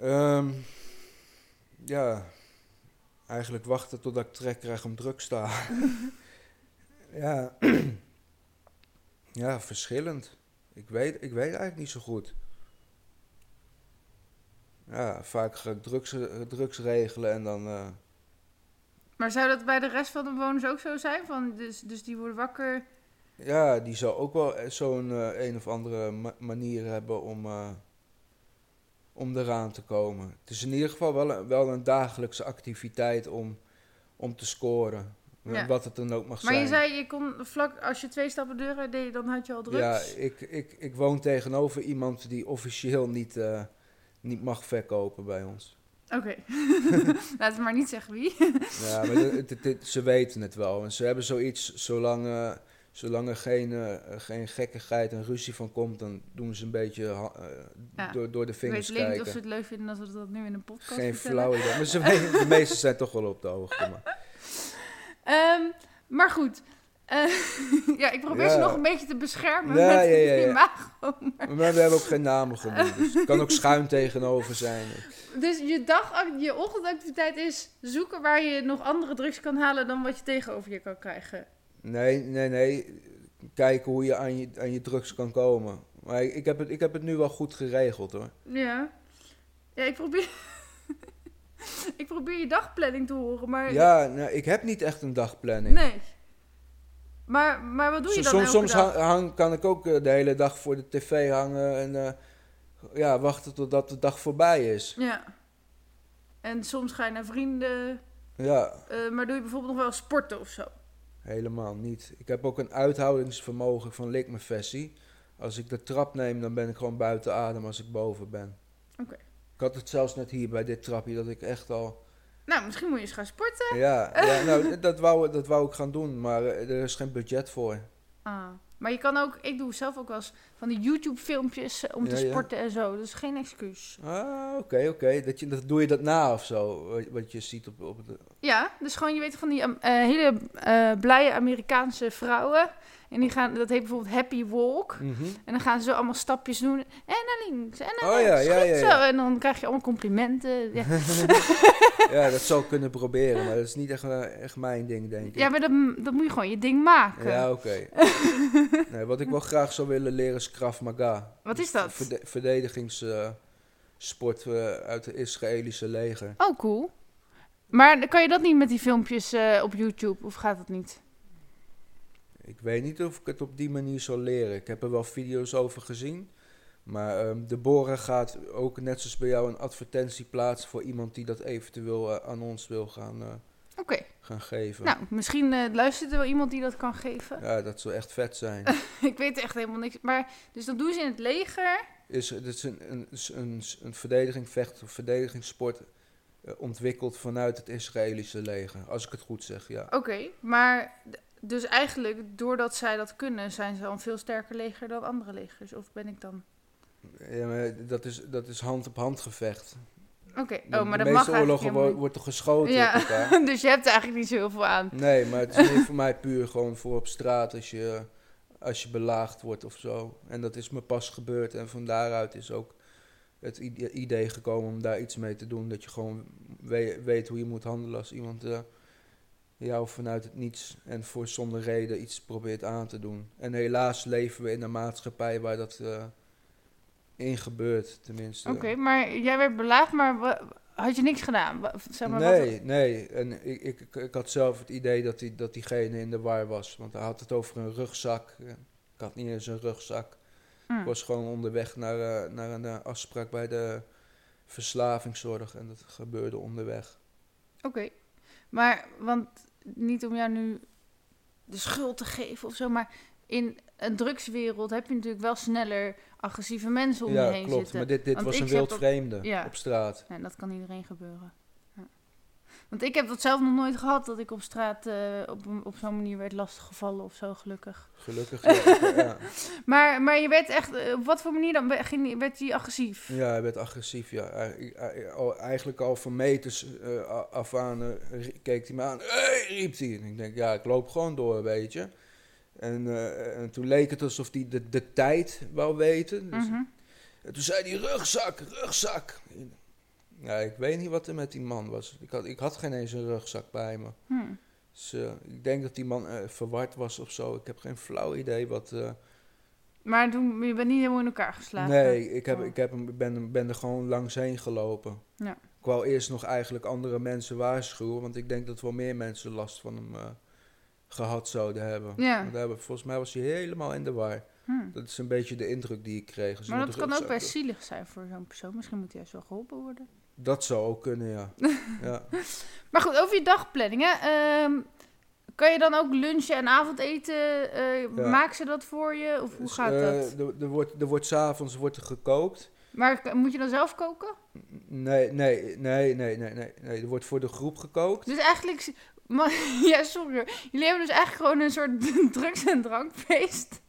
S1: Ehm, ja, eigenlijk wachten totdat ik trek krijg om druk sta. ja. ja, verschillend. Ik weet, ik weet eigenlijk niet zo goed. Ja, vaak ga ik drugs, drugs regelen en dan... eh,
S2: Maar zou dat bij de rest van de bewoners ook zo zijn? Van, dus, dus die worden wakker.
S1: ja, die zou ook wel eh, zo'n eh, een of andere ma- manier hebben om, eh, om eraan te komen. Het is in ieder geval wel een, wel een dagelijkse activiteit om, om te scoren.
S2: Ja.
S1: Wat het dan ook mag
S2: Maar
S1: zijn.
S2: je zei, je kon vlak als je twee stappen de deur uit deed, dan had je al drugs.
S1: Ja, ik, ik, ik woon tegenover iemand die officieel niet, eh, niet mag verkopen bij ons.
S2: Oké. Laten we maar niet zeggen wie.
S1: Ja, maar ze weten het wel. En ze hebben zoiets, zolang, eh, zolang er geen, eh, geen gekkigheid en ruzie van komt, dan doen ze een beetje
S2: Ja.
S1: door, door de
S2: Ik weet
S1: vingers
S2: alleen niet of
S1: kijken.
S2: ze het leuk vinden als we dat nu in een podcast
S1: Geen
S2: vertellen.
S1: flauw idee. Maar ze weten, de meesten zijn toch wel op de hoogte. Maar.
S2: Ehm, maar goed. Eh, ja, ik probeer
S1: Ja.
S2: ze nog een beetje te beschermen
S1: Ja,
S2: met
S1: ja,
S2: imago.
S1: maar we hebben ook geen namen genoemd. Dus het kan ook schuin tegenover zijn.
S2: Dus je dag, je ochtendactiviteit is zoeken waar je nog andere drugs kan halen dan wat je tegenover je kan krijgen.
S1: Nee, nee, nee. Kijken hoe je aan je, aan je drugs kan komen. Maar ik, ik, heb het, ik heb het nu wel goed geregeld hoor.
S2: Ja. Ja, ik probeer... ik probeer je dagplanning te horen, maar...
S1: Ja, nou, ik heb niet echt een dagplanning.
S2: Nee. Maar, maar wat doe je dan
S1: soms soms hang- kan ik ook eh, de hele dag voor de tv hangen en eh, ja, wachten totdat de dag voorbij is.
S2: Ja. En soms ga je naar vrienden,
S1: Ja,
S2: eh, maar doe je bijvoorbeeld nog wel sporten of zo?
S1: helemaal niet. Ik heb ook een uithoudingsvermogen van likmefessie. Als ik de trap neem, dan ben ik gewoon buiten adem als ik boven ben.
S2: Oké.
S1: Ik had het zelfs net hier bij dit trapje, dat ik echt al...
S2: Nou, misschien moet je eens gaan sporten.
S1: Ja, ja nou, dat wou, dat wou ik gaan doen, maar eh, er is geen budget voor.
S2: Ah. Maar je kan ook, ik doe zelf ook wel eens van die YouTube-filmpjes eh, om te
S1: ja.
S2: sporten en zo. Dus geen excuus.
S1: Ah, oké, oké. Dat je Dat Doe je dat na of zo, wat- je ziet op, op de...
S2: Ja, dus gewoon, je weet van die eh, hele eh, blije Amerikaanse vrouwen. En die gaan, dat heet bijvoorbeeld Happy Walk.
S1: Mhm.
S2: En dan gaan ze zo allemaal stapjes doen. En naar links, en naar
S1: Oh,
S2: rechts.
S1: ja, ja,
S2: goed
S1: ja,
S2: zo. En dan krijg je allemaal complimenten. Ja,
S1: Ja, dat zou ik kunnen proberen, maar dat is niet echt, eh, echt mijn ding, denk ik.
S2: ja maar dan, dan moet je gewoon je ding maken.
S1: Ja, oké. nee, wat ik wel graag zou willen leren is Krav Maga.
S2: Wat is dat?
S1: Verde- verdedigingssport eh, uit het Israëlische leger.
S2: Oh, cool. Maar kan je dat niet met die filmpjes eh, op YouTube? Of gaat dat niet?
S1: Ik weet niet of ik het op die manier zal leren. Ik heb er wel video's over gezien. Maar ehm Deborah gaat ook net zoals bij jou een advertentie plaatsen voor iemand die dat eventueel eh, aan ons wil gaan, eh, gaan geven.
S2: Nou, misschien eh, luistert er wel iemand die dat kan geven.
S1: Ja, dat zou echt vet zijn.
S2: ik weet echt helemaal niks. Maar, dus dat doen ze in het leger.
S1: is, het is een, een, een, een verdediging, vecht, of verdedigingssport ontwikkeld vanuit het Israëlische leger. Als ik het goed zeg, ja.
S2: Oké, maar dus eigenlijk, doordat zij dat kunnen, zijn ze al een veel sterker leger dan andere legers. Of ben ik dan...
S1: ja maar dat, is, dat is hand op hand gevecht.
S2: Oké,
S1: De-
S2: oh, maar
S1: de
S2: dat mag
S1: meeste oorlogen
S2: helemaal
S1: wo- wordt er geschoten
S2: Ja.
S1: op elkaar.
S2: niet. dus je hebt er eigenlijk niet zo heel veel aan.
S1: Nee, maar het is voor mij puur gewoon voor op straat als je, als je belaagd wordt of zo. En dat is me pas gebeurd. En van daaruit is ook het ide- idee gekomen om daar iets mee te doen. Dat je gewoon we- weet hoe je moet handelen als iemand eh, jou vanuit het niets en voor zonder reden iets probeert aan te doen. En helaas leven we in een maatschappij waar dat eh, in gebeurt, tenminste.
S2: Oké, maar jij werd belaagd, maar had je niks gedaan? Zeg maar,
S1: nee, nee. En ik, ik, ik, had zelf het idee dat, die, dat diegene in de war was. Want hij had het over een rugzak. Ik had niet eens een rugzak.
S2: Wat,
S1: Ik was gewoon onderweg naar, eh, naar een eh, afspraak bij de verslavingszorg. En dat gebeurde onderweg.
S2: Oké, maar want niet om jou nu de schuld te geven of zo, maar in een drugswereld heb je natuurlijk wel sneller agressieve mensen om je
S1: ja,
S2: heen
S1: klopt.
S2: zitten.
S1: Maar dit, dit was een
S2: heb
S1: wild
S2: dat-
S1: vreemde
S2: ja.
S1: op straat.
S2: En dat kan iedereen gebeuren. Want ik heb dat zelf nog nooit gehad, dat ik op straat eh, op, op zo'n manier werd lastiggevallen of zo, gelukkig.
S1: Gelukkig. ja, ja.
S2: Maar, maar je werd echt, eh, op wat voor manier dan? Ging, werd je agressief?
S1: Ja, hij werd agressief, ja. Hij- hij- Eigenlijk al van meters eh, af aan keek hij me aan. Hey, riep hij. En ik denk, ja, ik loop gewoon door, weet je. En, en toen leek het alsof hij de, de tijd wou weten. Dus,
S2: Mhm.
S1: En toen zei hij, rugzak, rugzak. Ja, ik weet niet wat er met die man was. Ik had, ik had geen eens een rugzak bij me.
S2: Hm.
S1: Dus eh, ik denk dat die man eh, verward was of zo. Ik heb geen flauw idee wat... eh,
S2: Maar toen, je bent niet helemaal in elkaar geslagen?
S1: Nee, ik, heb,
S2: Oh.
S1: ik heb hem, ben, ben er gewoon langs heen gelopen.
S2: Ja.
S1: Ik wou eerst nog eigenlijk andere mensen waarschuwen, want ik denk dat wel meer mensen last van hem eh, gehad zouden hebben.
S2: Ja.
S1: Want hebben- volgens mij was hij helemaal in de war.
S2: Hm.
S1: Dat is een beetje de indruk die ik kreeg. Dus
S2: Maar dat kan ook best zielig zijn voor zo'n persoon. Misschien moet hij juist wel geholpen worden.
S1: Dat zou ook kunnen, ja. ja.
S2: Maar goed, over je dagplanning. Hè? Ehm, kan je dan ook lunchen en avondeten? eh
S1: Ja.
S2: Maken ze dat voor je? Of hoe
S1: Dus,
S2: gaat
S1: eh,
S2: dat?
S1: Er, er wordt, er wordt s'avonds wordt gekookt.
S2: Maar moet je dan zelf koken?
S1: Nee, nee, nee, nee, nee, nee, nee. Er wordt voor de groep gekookt.
S2: Dus eigenlijk... Maar, ja, sorry. Jullie hebben dus eigenlijk gewoon een soort drugs- en drankfeest.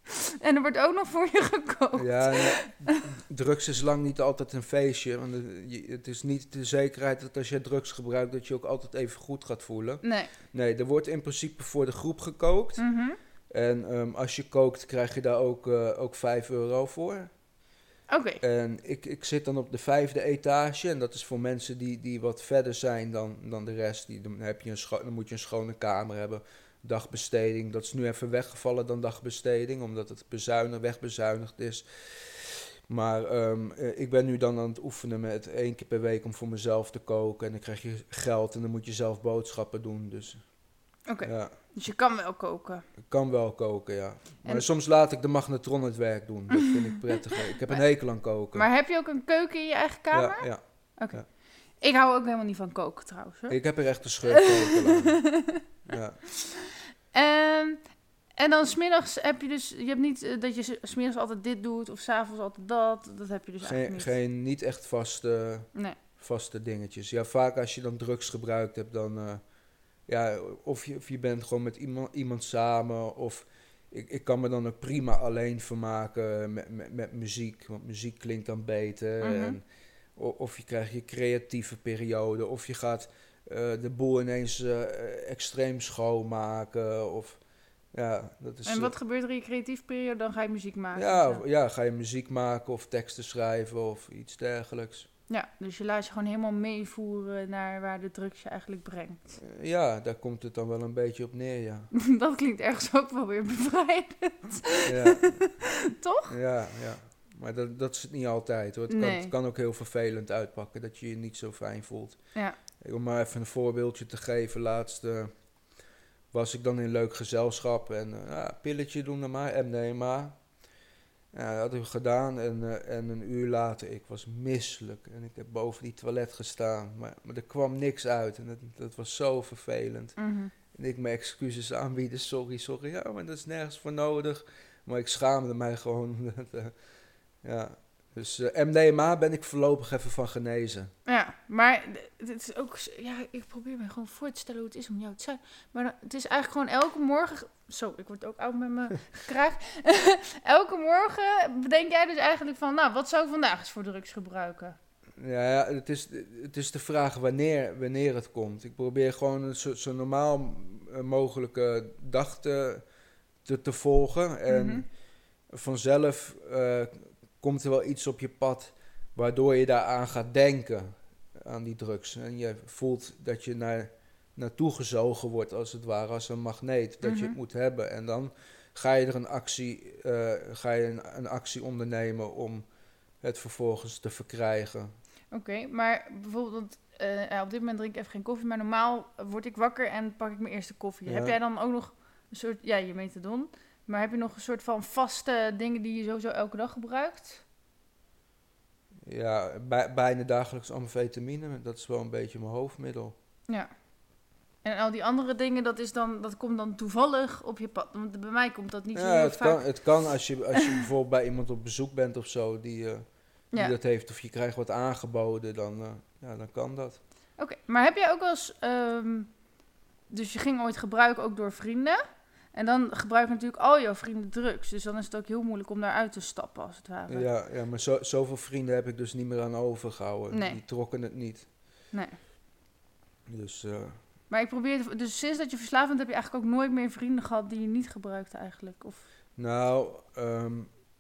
S2: En er wordt ook nog voor je gekookt.
S1: Ja, nee, drugs is lang niet altijd een feestje. Want het is niet de zekerheid dat als je drugs gebruikt, dat je ook altijd even goed gaat voelen.
S2: Nee.
S1: Nee, er wordt in principe voor de groep gekookt.
S2: Mhm.
S1: En ehm, als je kookt, krijg je daar ook, eh, ook 5 euro voor.
S2: Oké.
S1: En ik, ik zit dan op de vijfde etage. En dat is voor mensen die, die wat verder zijn dan, dan de rest. Die, dan, heb je een dan moet je een schone kamer hebben. Dagbesteding. Dat is nu even weggevallen dan dagbesteding. Omdat het bezuinigd, wegbezuinigd is. Maar ehm, eh, ik ben nu dan aan het oefenen met één keer per week om voor mezelf te koken. En dan krijg je geld en dan moet je zelf boodschappen doen. Dus
S2: Oké.
S1: ja,
S2: Dus je kan wel koken.
S1: ik kan wel koken, ja. Maar
S2: En-
S1: soms laat ik de magnetron het werk doen. Dat vind ik prettiger. Ik heb een hekel aan koken.
S2: Maar heb je ook een keuken in je eigen kamer?
S1: Ja, ja.
S2: Oké. Ik hou ook helemaal niet van koken trouwens. Hoor.
S1: Ik heb er echt een aan. Ja.
S2: Ehm, en dan smiddags heb je dus... Je hebt niet eh, dat je s- smiddags altijd dit doet of s'avonds altijd dat. Dat heb je dus
S1: Geen,
S2: eigenlijk
S1: geen, niet echt vaste,
S2: niet. Nee.
S1: vaste dingetjes. Ja, vaak als je dan drugs gebruikt hebt, dan... eh, ja, of je, of je bent gewoon met iemand, iemand samen, of... Ik, ik kan me dan ook prima alleen vermaken met, met, met muziek, want muziek klinkt dan beter.
S2: Mhm.
S1: en, o- of je krijgt je creatieve periode, of je gaat eh, de boel ineens eh, extreem schoonmaken, of... Ja, dat is...
S2: En
S1: eh,
S2: wat gebeurt er in je creatieve periode? Dan ga je muziek maken.
S1: Ja,
S2: of
S1: ja, ga je muziek maken of teksten schrijven of iets dergelijks.
S2: Ja, dus je laat je gewoon helemaal meevoeren naar waar de drugs je eigenlijk brengt.
S1: Eh, Ja, daar komt het dan wel een beetje op neer, ja.
S2: dat klinkt ergens ook wel weer bevrijdend.
S1: Ja,
S2: Toch?
S1: ja, ja. Maar dat, dat is het niet altijd hoor. Het kan, het kan ook heel vervelend uitpakken dat je je niet zo fijn voelt.
S2: Ja.
S1: Om maar even een voorbeeldje te geven. Laatst eh, was ik dan in leuk gezelschap en eh, ja, pilletje doen dan maar, MDMA. Ja, dat hadden we gedaan en, eh, en een uur later, ik was misselijk. En ik heb boven die toilet gestaan, maar, maar er kwam niks uit. En dat, dat was zo vervelend.
S2: Mhm.
S1: En ik mijn excuses aanbieden, sorry, sorry. Ja, maar dat is nergens voor nodig. Maar ik schaamde mij gewoon. dat, eh, ja. Dus eh, MDMA ben ik voorlopig even van genezen.
S2: Ja, maar het is ook... Ja, ik probeer me gewoon voor te stellen hoe het is om jou te zijn. Maar dan- het is eigenlijk gewoon elke morgen... Zo, ik word ook oud met mijn kraag. elke morgen bedenk jij dus eigenlijk van... Nou, wat zou ik vandaag eens voor drugs gebruiken?
S1: Ja, het, is, het is de vraag wanneer, wanneer het komt. Ik probeer gewoon een zo, zo normaal eh, mogelijke dag te, te, te volgen. En
S2: Mhm.
S1: vanzelf eh, komt er wel iets op je pad waardoor je daaraan gaat denken, aan die drugs. En je voelt dat je naar, naartoe gezogen wordt, als het ware, als een magneet, dat je
S2: Mhm.
S1: het moet hebben. En dan ga je er een actie, eh, ga je een, een actie ondernemen om het vervolgens te verkrijgen.
S2: Oké, maar bijvoorbeeld... eh, op dit moment drink ik even geen koffie. Maar normaal word ik wakker en pak ik mijn eerste koffie.
S1: Ja.
S2: Heb jij dan ook nog een soort... Ja, je methadon. Maar heb je nog een soort van vaste dingen die je sowieso elke dag gebruikt?
S1: Ja, bij, bijna dagelijks amfetamine, dat is wel een beetje mijn hoofdmiddel.
S2: Ja. En al die andere dingen, dat, is dan, dat komt dan toevallig op je pad. Want bij mij komt dat niet zo heel
S1: het,
S2: vaak.
S1: kan, het kan als je, als je bijvoorbeeld bij iemand op bezoek bent of zo, die, eh, die
S2: Ja.
S1: dat heeft, of je krijgt wat aangeboden, dan, eh, ja, dan kan dat.
S2: Oké, maar heb jij ook wel eens... ehm, dus je ging ooit gebruiken ook door vrienden. En dan gebruiken natuurlijk al jouw vrienden drugs. Dus dan is het ook heel moeilijk om daaruit te stappen, als het ware.
S1: Ja, ja maar zo, zoveel vrienden heb ik dus niet meer aan overgehouden.
S2: Nee.
S1: Die trokken het niet.
S2: Nee.
S1: Dus eh,
S2: Maar ik probeer... Dus sinds dat je verslaafd bent, heb je eigenlijk ook nooit meer vrienden gehad die je niet gebruikte eigenlijk? Of...
S1: nou, ehm,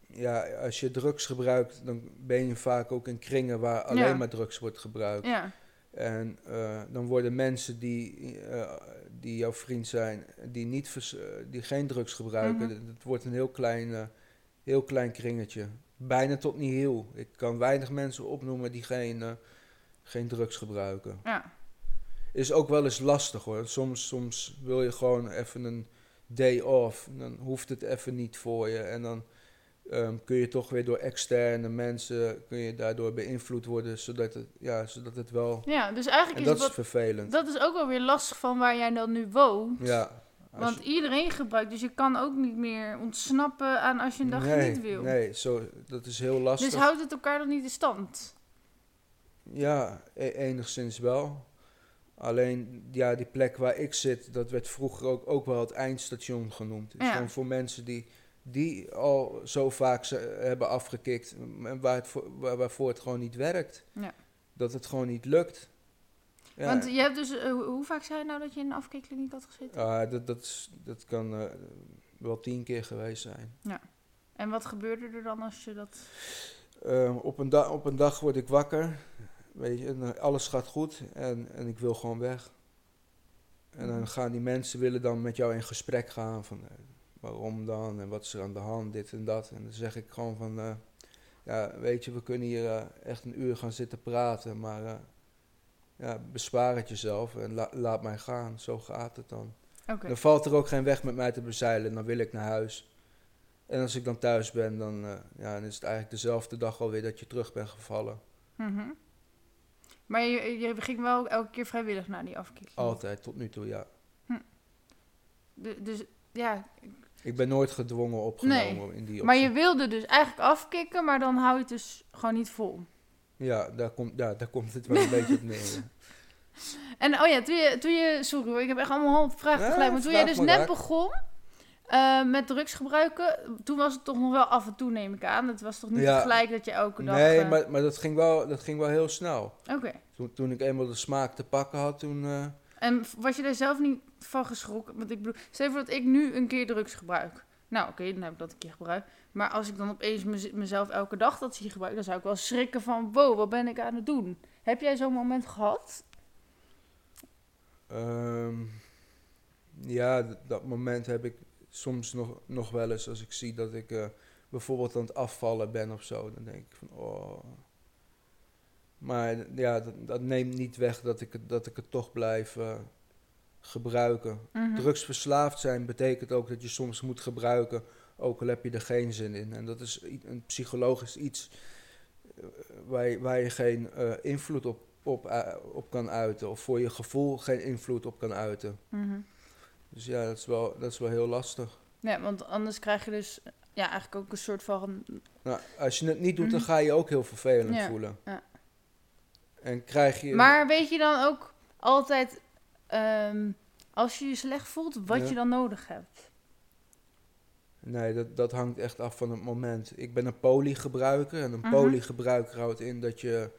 S1: ja, als je drugs gebruikt, dan ben je vaak ook in kringen waar alleen
S2: Ja.
S1: maar drugs wordt gebruikt.
S2: Ja,
S1: En eh, dan worden mensen die, eh, die jouw vriend zijn, die, niet vers- eh, die geen drugs gebruiken,
S2: Mhm.
S1: het, het wordt een heel klein, eh, heel klein kringetje. Bijna tot niet heel. Ik kan weinig mensen opnoemen die geen, eh, geen drugs gebruiken.
S2: ja.
S1: Is ook wel eens lastig hoor. Soms, soms wil je gewoon even een day off. Dan hoeft het even niet voor je. En dan ehm, kun je toch weer door externe mensen, kun je daardoor beïnvloed worden, zodat het, ja, zodat het wel...
S2: ja dus
S1: En
S2: eigenlijk
S1: dat
S2: is
S1: is
S2: het wat,
S1: vervelend.
S2: dat is ook wel weer lastig van waar jij dan nu woont.
S1: Ja.
S2: Want
S1: je-
S2: iedereen gebruikt, dus je kan ook niet meer ontsnappen aan als je een dagje
S1: nee,
S2: niet wil.
S1: Nee, zo, dat is heel lastig.
S2: dus houdt het elkaar dan niet in stand?
S1: Ja, e- enigszins wel. Alleen, ja, die plek waar ik zit, dat werd vroeger ook, ook wel het eindstation genoemd. Is
S2: Ja.
S1: gewoon voor mensen die, die al zo vaak ze hebben afgekikt en waar het voor, waar, waarvoor het gewoon niet werkt.
S2: Ja.
S1: Dat het gewoon niet lukt. Ja,
S2: Want je hebt dus, eh, hoe- vaak zei je nou dat je in een afkeerkliniek had gezeten?
S1: ah, dat, dat, is, dat kan eh, wel tien keer geweest zijn.
S2: En wat gebeurde er dan als je dat...
S1: Ehm, op, een da- op een dag word ik wakker. Weet je, en, eh, alles gaat goed en, en ik wil gewoon weg. En
S2: Mhm.
S1: dan gaan die mensen willen dan met jou in gesprek gaan van waarom dan en wat is er aan de hand, dit en dat. En dan zeg ik gewoon van, eh, ja, weet je, we kunnen hier eh, echt een uur gaan zitten praten, maar eh, ja, bespaar het jezelf en la- laat mij gaan. Zo gaat het dan. Dan valt er ook geen weg met mij te bezeilen, dan wil ik naar huis. En als ik dan thuis ben, dan, ja, dan is het eigenlijk dezelfde dag alweer dat je terug bent gevallen.
S2: Mhm. Maar je, je ging wel elke keer vrijwillig naar die afkeerkliniek?
S1: Altijd, tot nu toe, ja.
S2: De- dus ja,
S1: Ik ben nooit gedwongen opgenomen in die
S2: maar
S1: optie.
S2: je wilde dus eigenlijk afkicken, maar dan hou je het dus gewoon niet vol.
S1: Ja, daar komt, ja, daar komt het wel een beetje op neer. ja.
S2: En oh ja, toen je, toen je sorry hoor, ik heb echt allemaal vragen
S1: Ja,
S2: tegelijk. Maar toen jij dus
S1: maar
S2: net
S1: raak.
S2: begon eh, met drugs gebruiken, toen was het toch nog wel af en toe, neem ik aan. Het was toch niet
S1: Ja.
S2: gelijk dat je elke dag...
S1: Nee,
S2: eh,
S1: maar, maar dat, ging wel, dat ging wel heel snel.
S2: Oké.
S1: Toen, toen ik eenmaal de smaak te pakken had, toen... eh,
S2: En was je daar zelf niet van geschrokken? Want ik bedoel, stel voor dat ik nu een keer drugs gebruik. Nou, oké, dan heb ik dat een keer gebruikt. Maar als ik dan opeens mez- mezelf elke dag dat zie gebruiken, dan zou ik wel schrikken van, wow, wat ben ik aan het doen? Heb jij zo'n moment gehad?
S1: ehm, ja, dat moment heb ik soms nog, nog wel eens als ik zie dat ik eh, bijvoorbeeld aan het afvallen ben of zo. Dan denk ik van, oh... Maar ja, dat, neemt niet weg dat ik dat ik het toch blijf eh, gebruiken.
S2: Mhm.
S1: Drugsverslaafd zijn betekent ook dat je soms moet gebruiken, ook al heb je er geen zin in. En dat is een psychologisch iets eh, waar je, waar je geen eh, invloed op, op, eh, op kan uiten, of voor je gevoel geen invloed op kan uiten.
S2: Mhm.
S1: Dus ja, dat is wel, dat is wel heel lastig.
S2: Ja, want anders krijg je dus ja, eigenlijk ook een soort van...
S1: Nou, als je het niet doet, dan
S2: Mhm.
S1: ga je je ook heel vervelend
S2: Ja,
S1: voelen.
S2: ja.
S1: En krijg je...
S2: Maar weet je dan ook altijd, ehm, als je je slecht voelt, wat
S1: Ja.
S2: je dan nodig hebt?
S1: Nee, dat, dat hangt echt af van het moment. Ik ben een polygebruiker en een
S2: Mhm.
S1: polygebruiker houdt in dat je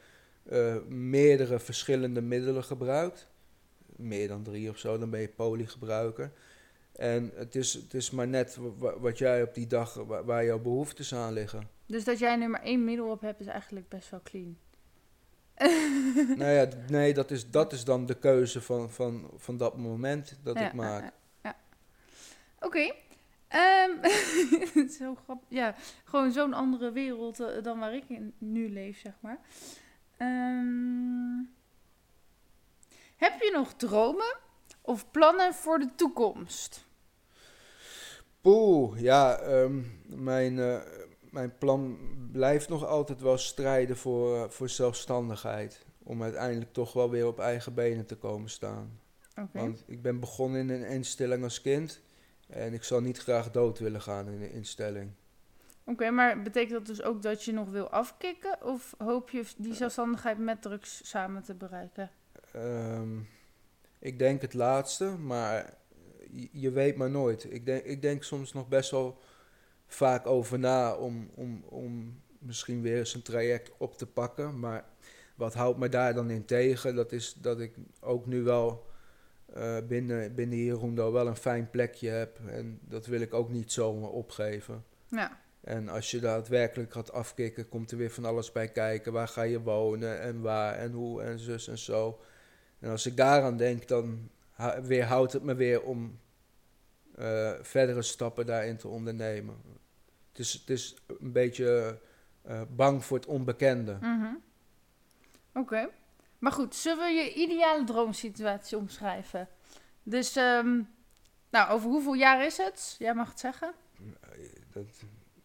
S1: eh, meerdere verschillende middelen gebruikt. Meer dan drie of zo, dan ben je polygebruiker. En het is, het is maar net wa- wa- wat jij op die dag, wa- waar jouw behoeftes aan liggen.
S2: Dus dat jij nu maar één middel op hebt, is eigenlijk best wel clean.
S1: nou ja, nee, dat is, dat is dan de keuze van, van, van dat moment dat
S2: Ja,
S1: ik maak.
S2: ja, ja. Oké. Ehm, zo grappig. Ja, gewoon zo'n andere wereld eh, dan waar ik in nu leef, zeg maar. Ehm, heb je nog dromen of plannen voor de toekomst?
S1: Poeh, ja, ehm, mijn, eh, mijn plan blijft nog altijd wel strijden voor, eh, voor zelfstandigheid. Om uiteindelijk toch wel weer op eigen benen te komen staan. Want ik ben begonnen in een instelling als kind. En ik zou niet graag dood willen gaan in een instelling.
S2: Oké, maar betekent dat dus ook dat je nog wil afkicken? Of hoop je die zelfstandigheid met drugs samen te bereiken?
S1: ehm, ik denk het laatste, maar je, je weet maar nooit. Ik denk, ik denk soms nog best wel vaak over na om, om, om misschien weer eens een traject op te pakken. Maar wat houdt me daar dan in tegen? Dat is dat ik ook nu wel eh, binnen, binnen Hieroendo wel een fijn plekje heb. En dat wil ik ook niet zomaar opgeven.
S2: Ja.
S1: En als je daadwerkelijk gaat afkicken, komt er weer van alles bij kijken. Waar ga je wonen en waar en hoe en zus en zo. En als ik daaraan denk, dan weerhoudt het me weer om eh, verdere stappen daarin te ondernemen. Is, het is een beetje eh, bang voor het onbekende.
S2: Mhm. Oké. Maar goed, zullen we je ideale droomsituatie omschrijven? Dus, ehm, nou, over hoeveel jaar is het? Jij mag het zeggen.
S1: Dat,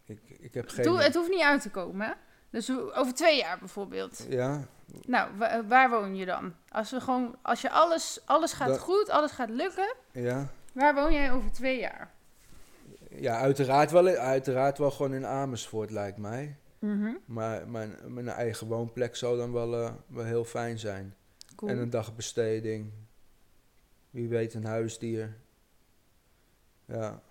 S1: ik, ik heb geen...
S2: Doe, het hoeft niet uit te komen, hè? Dus over twee jaar bijvoorbeeld.
S1: Ja,
S2: Nou, wa- waar woon je dan? Als, we gewoon, als je alles, alles gaat
S1: Dat-
S2: goed, alles gaat lukken,
S1: ja.
S2: waar woon jij over twee jaar?
S1: Ja uiteraard, wel, uiteraard wel gewoon in Amersfoort, lijkt mij.
S2: Mhm.
S1: Maar mijn, mijn eigen woonplek zou dan wel, eh, wel heel fijn zijn.
S2: Cool.
S1: En een dagbesteding. Wie weet een huisdier. Ja.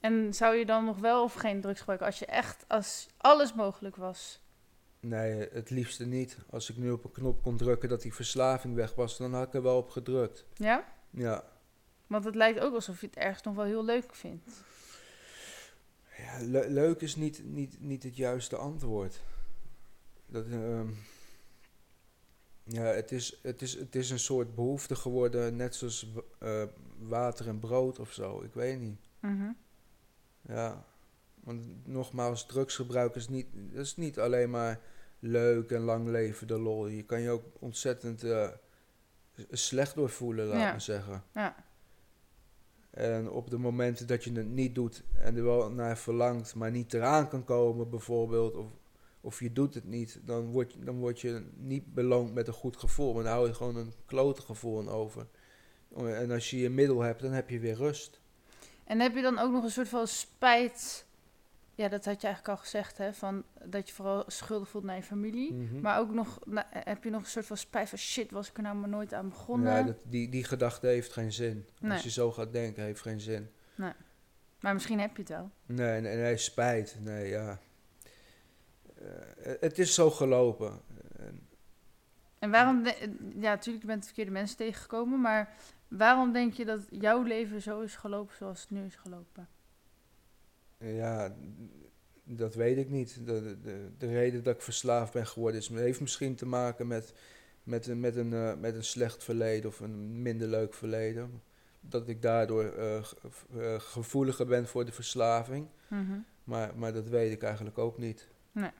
S2: En zou je dan nog wel of geen drugs gebruiken als je echt, als alles mogelijk was?
S1: Nee, het liefste niet. Als ik nu op een knop kon drukken dat die verslaving weg was, dan had ik er wel op gedrukt.
S2: Ja?
S1: Ja.
S2: Want het lijkt ook alsof je het ergens nog wel heel leuk vindt.
S1: Le- leuk is niet, niet, niet het juiste antwoord. Dat, ehm, ja, het is, het, is, het is een soort behoefte geworden, net zoals eh, water en brood of zo. Ik weet niet.
S2: Mhm.
S1: Ja, want nogmaals, drugsgebruik is niet, dat is niet alleen maar leuk en lang leven de lol. Je kan je ook ontzettend eh, slecht door voelen, laat
S2: Ja.
S1: me zeggen.
S2: Ja.
S1: En op de momenten dat je het niet doet en er wel naar verlangt, maar niet eraan kan komen bijvoorbeeld, of, of je doet het niet, dan word, dan word je niet beloond met een goed gevoel, maar dan hou je gewoon een klote gevoel over. En als je je middel hebt, dan heb je weer rust.
S2: En heb je dan ook nog een soort van spijt? Ja, dat had je eigenlijk al gezegd, hè? Van dat je vooral schuldig voelt naar je familie.
S1: Mhm.
S2: Maar ook nog, na- heb je nog een soort van spijt van shit, was ik er nou maar nooit aan begonnen?
S1: Ja, dat, die, die gedachte heeft geen zin.
S2: Nee.
S1: Als je zo gaat denken, heeft geen zin.
S2: Maar misschien heb je het wel.
S1: Nee, nee, nee spijt. Nee, ja. Eh, het is zo gelopen. En
S2: En waarom, de- ja, natuurlijk, je bent de verkeerde mensen tegengekomen, maar waarom denk je dat jouw leven zo is gelopen zoals het nu is gelopen?
S1: Ja, dat weet ik niet. De, de, de reden dat ik verslaafd ben geworden is, heeft misschien te maken met, met, een, met, een, eh, met een slecht verleden of een minder leuk verleden. Dat ik daardoor eh, eh, gevoeliger ben voor de verslaving.
S2: Mhm.
S1: Maar, maar dat weet ik eigenlijk ook niet.
S2: Nee.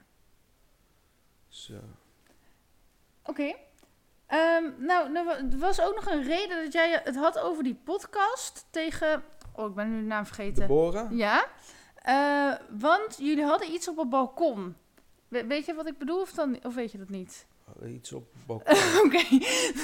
S1: Dus, eh,
S2: Oké. Ehm, nou, nou, er was ook nog een reden dat jij het had over die podcast tegen... Oh, ik ben nu de naam vergeten.
S1: Deborah?
S2: Ja, Eh, want jullie hadden iets op het balkon. We- weet je wat ik bedoel of, dan, of weet je dat niet?
S1: Iets op balkon.
S2: Oké,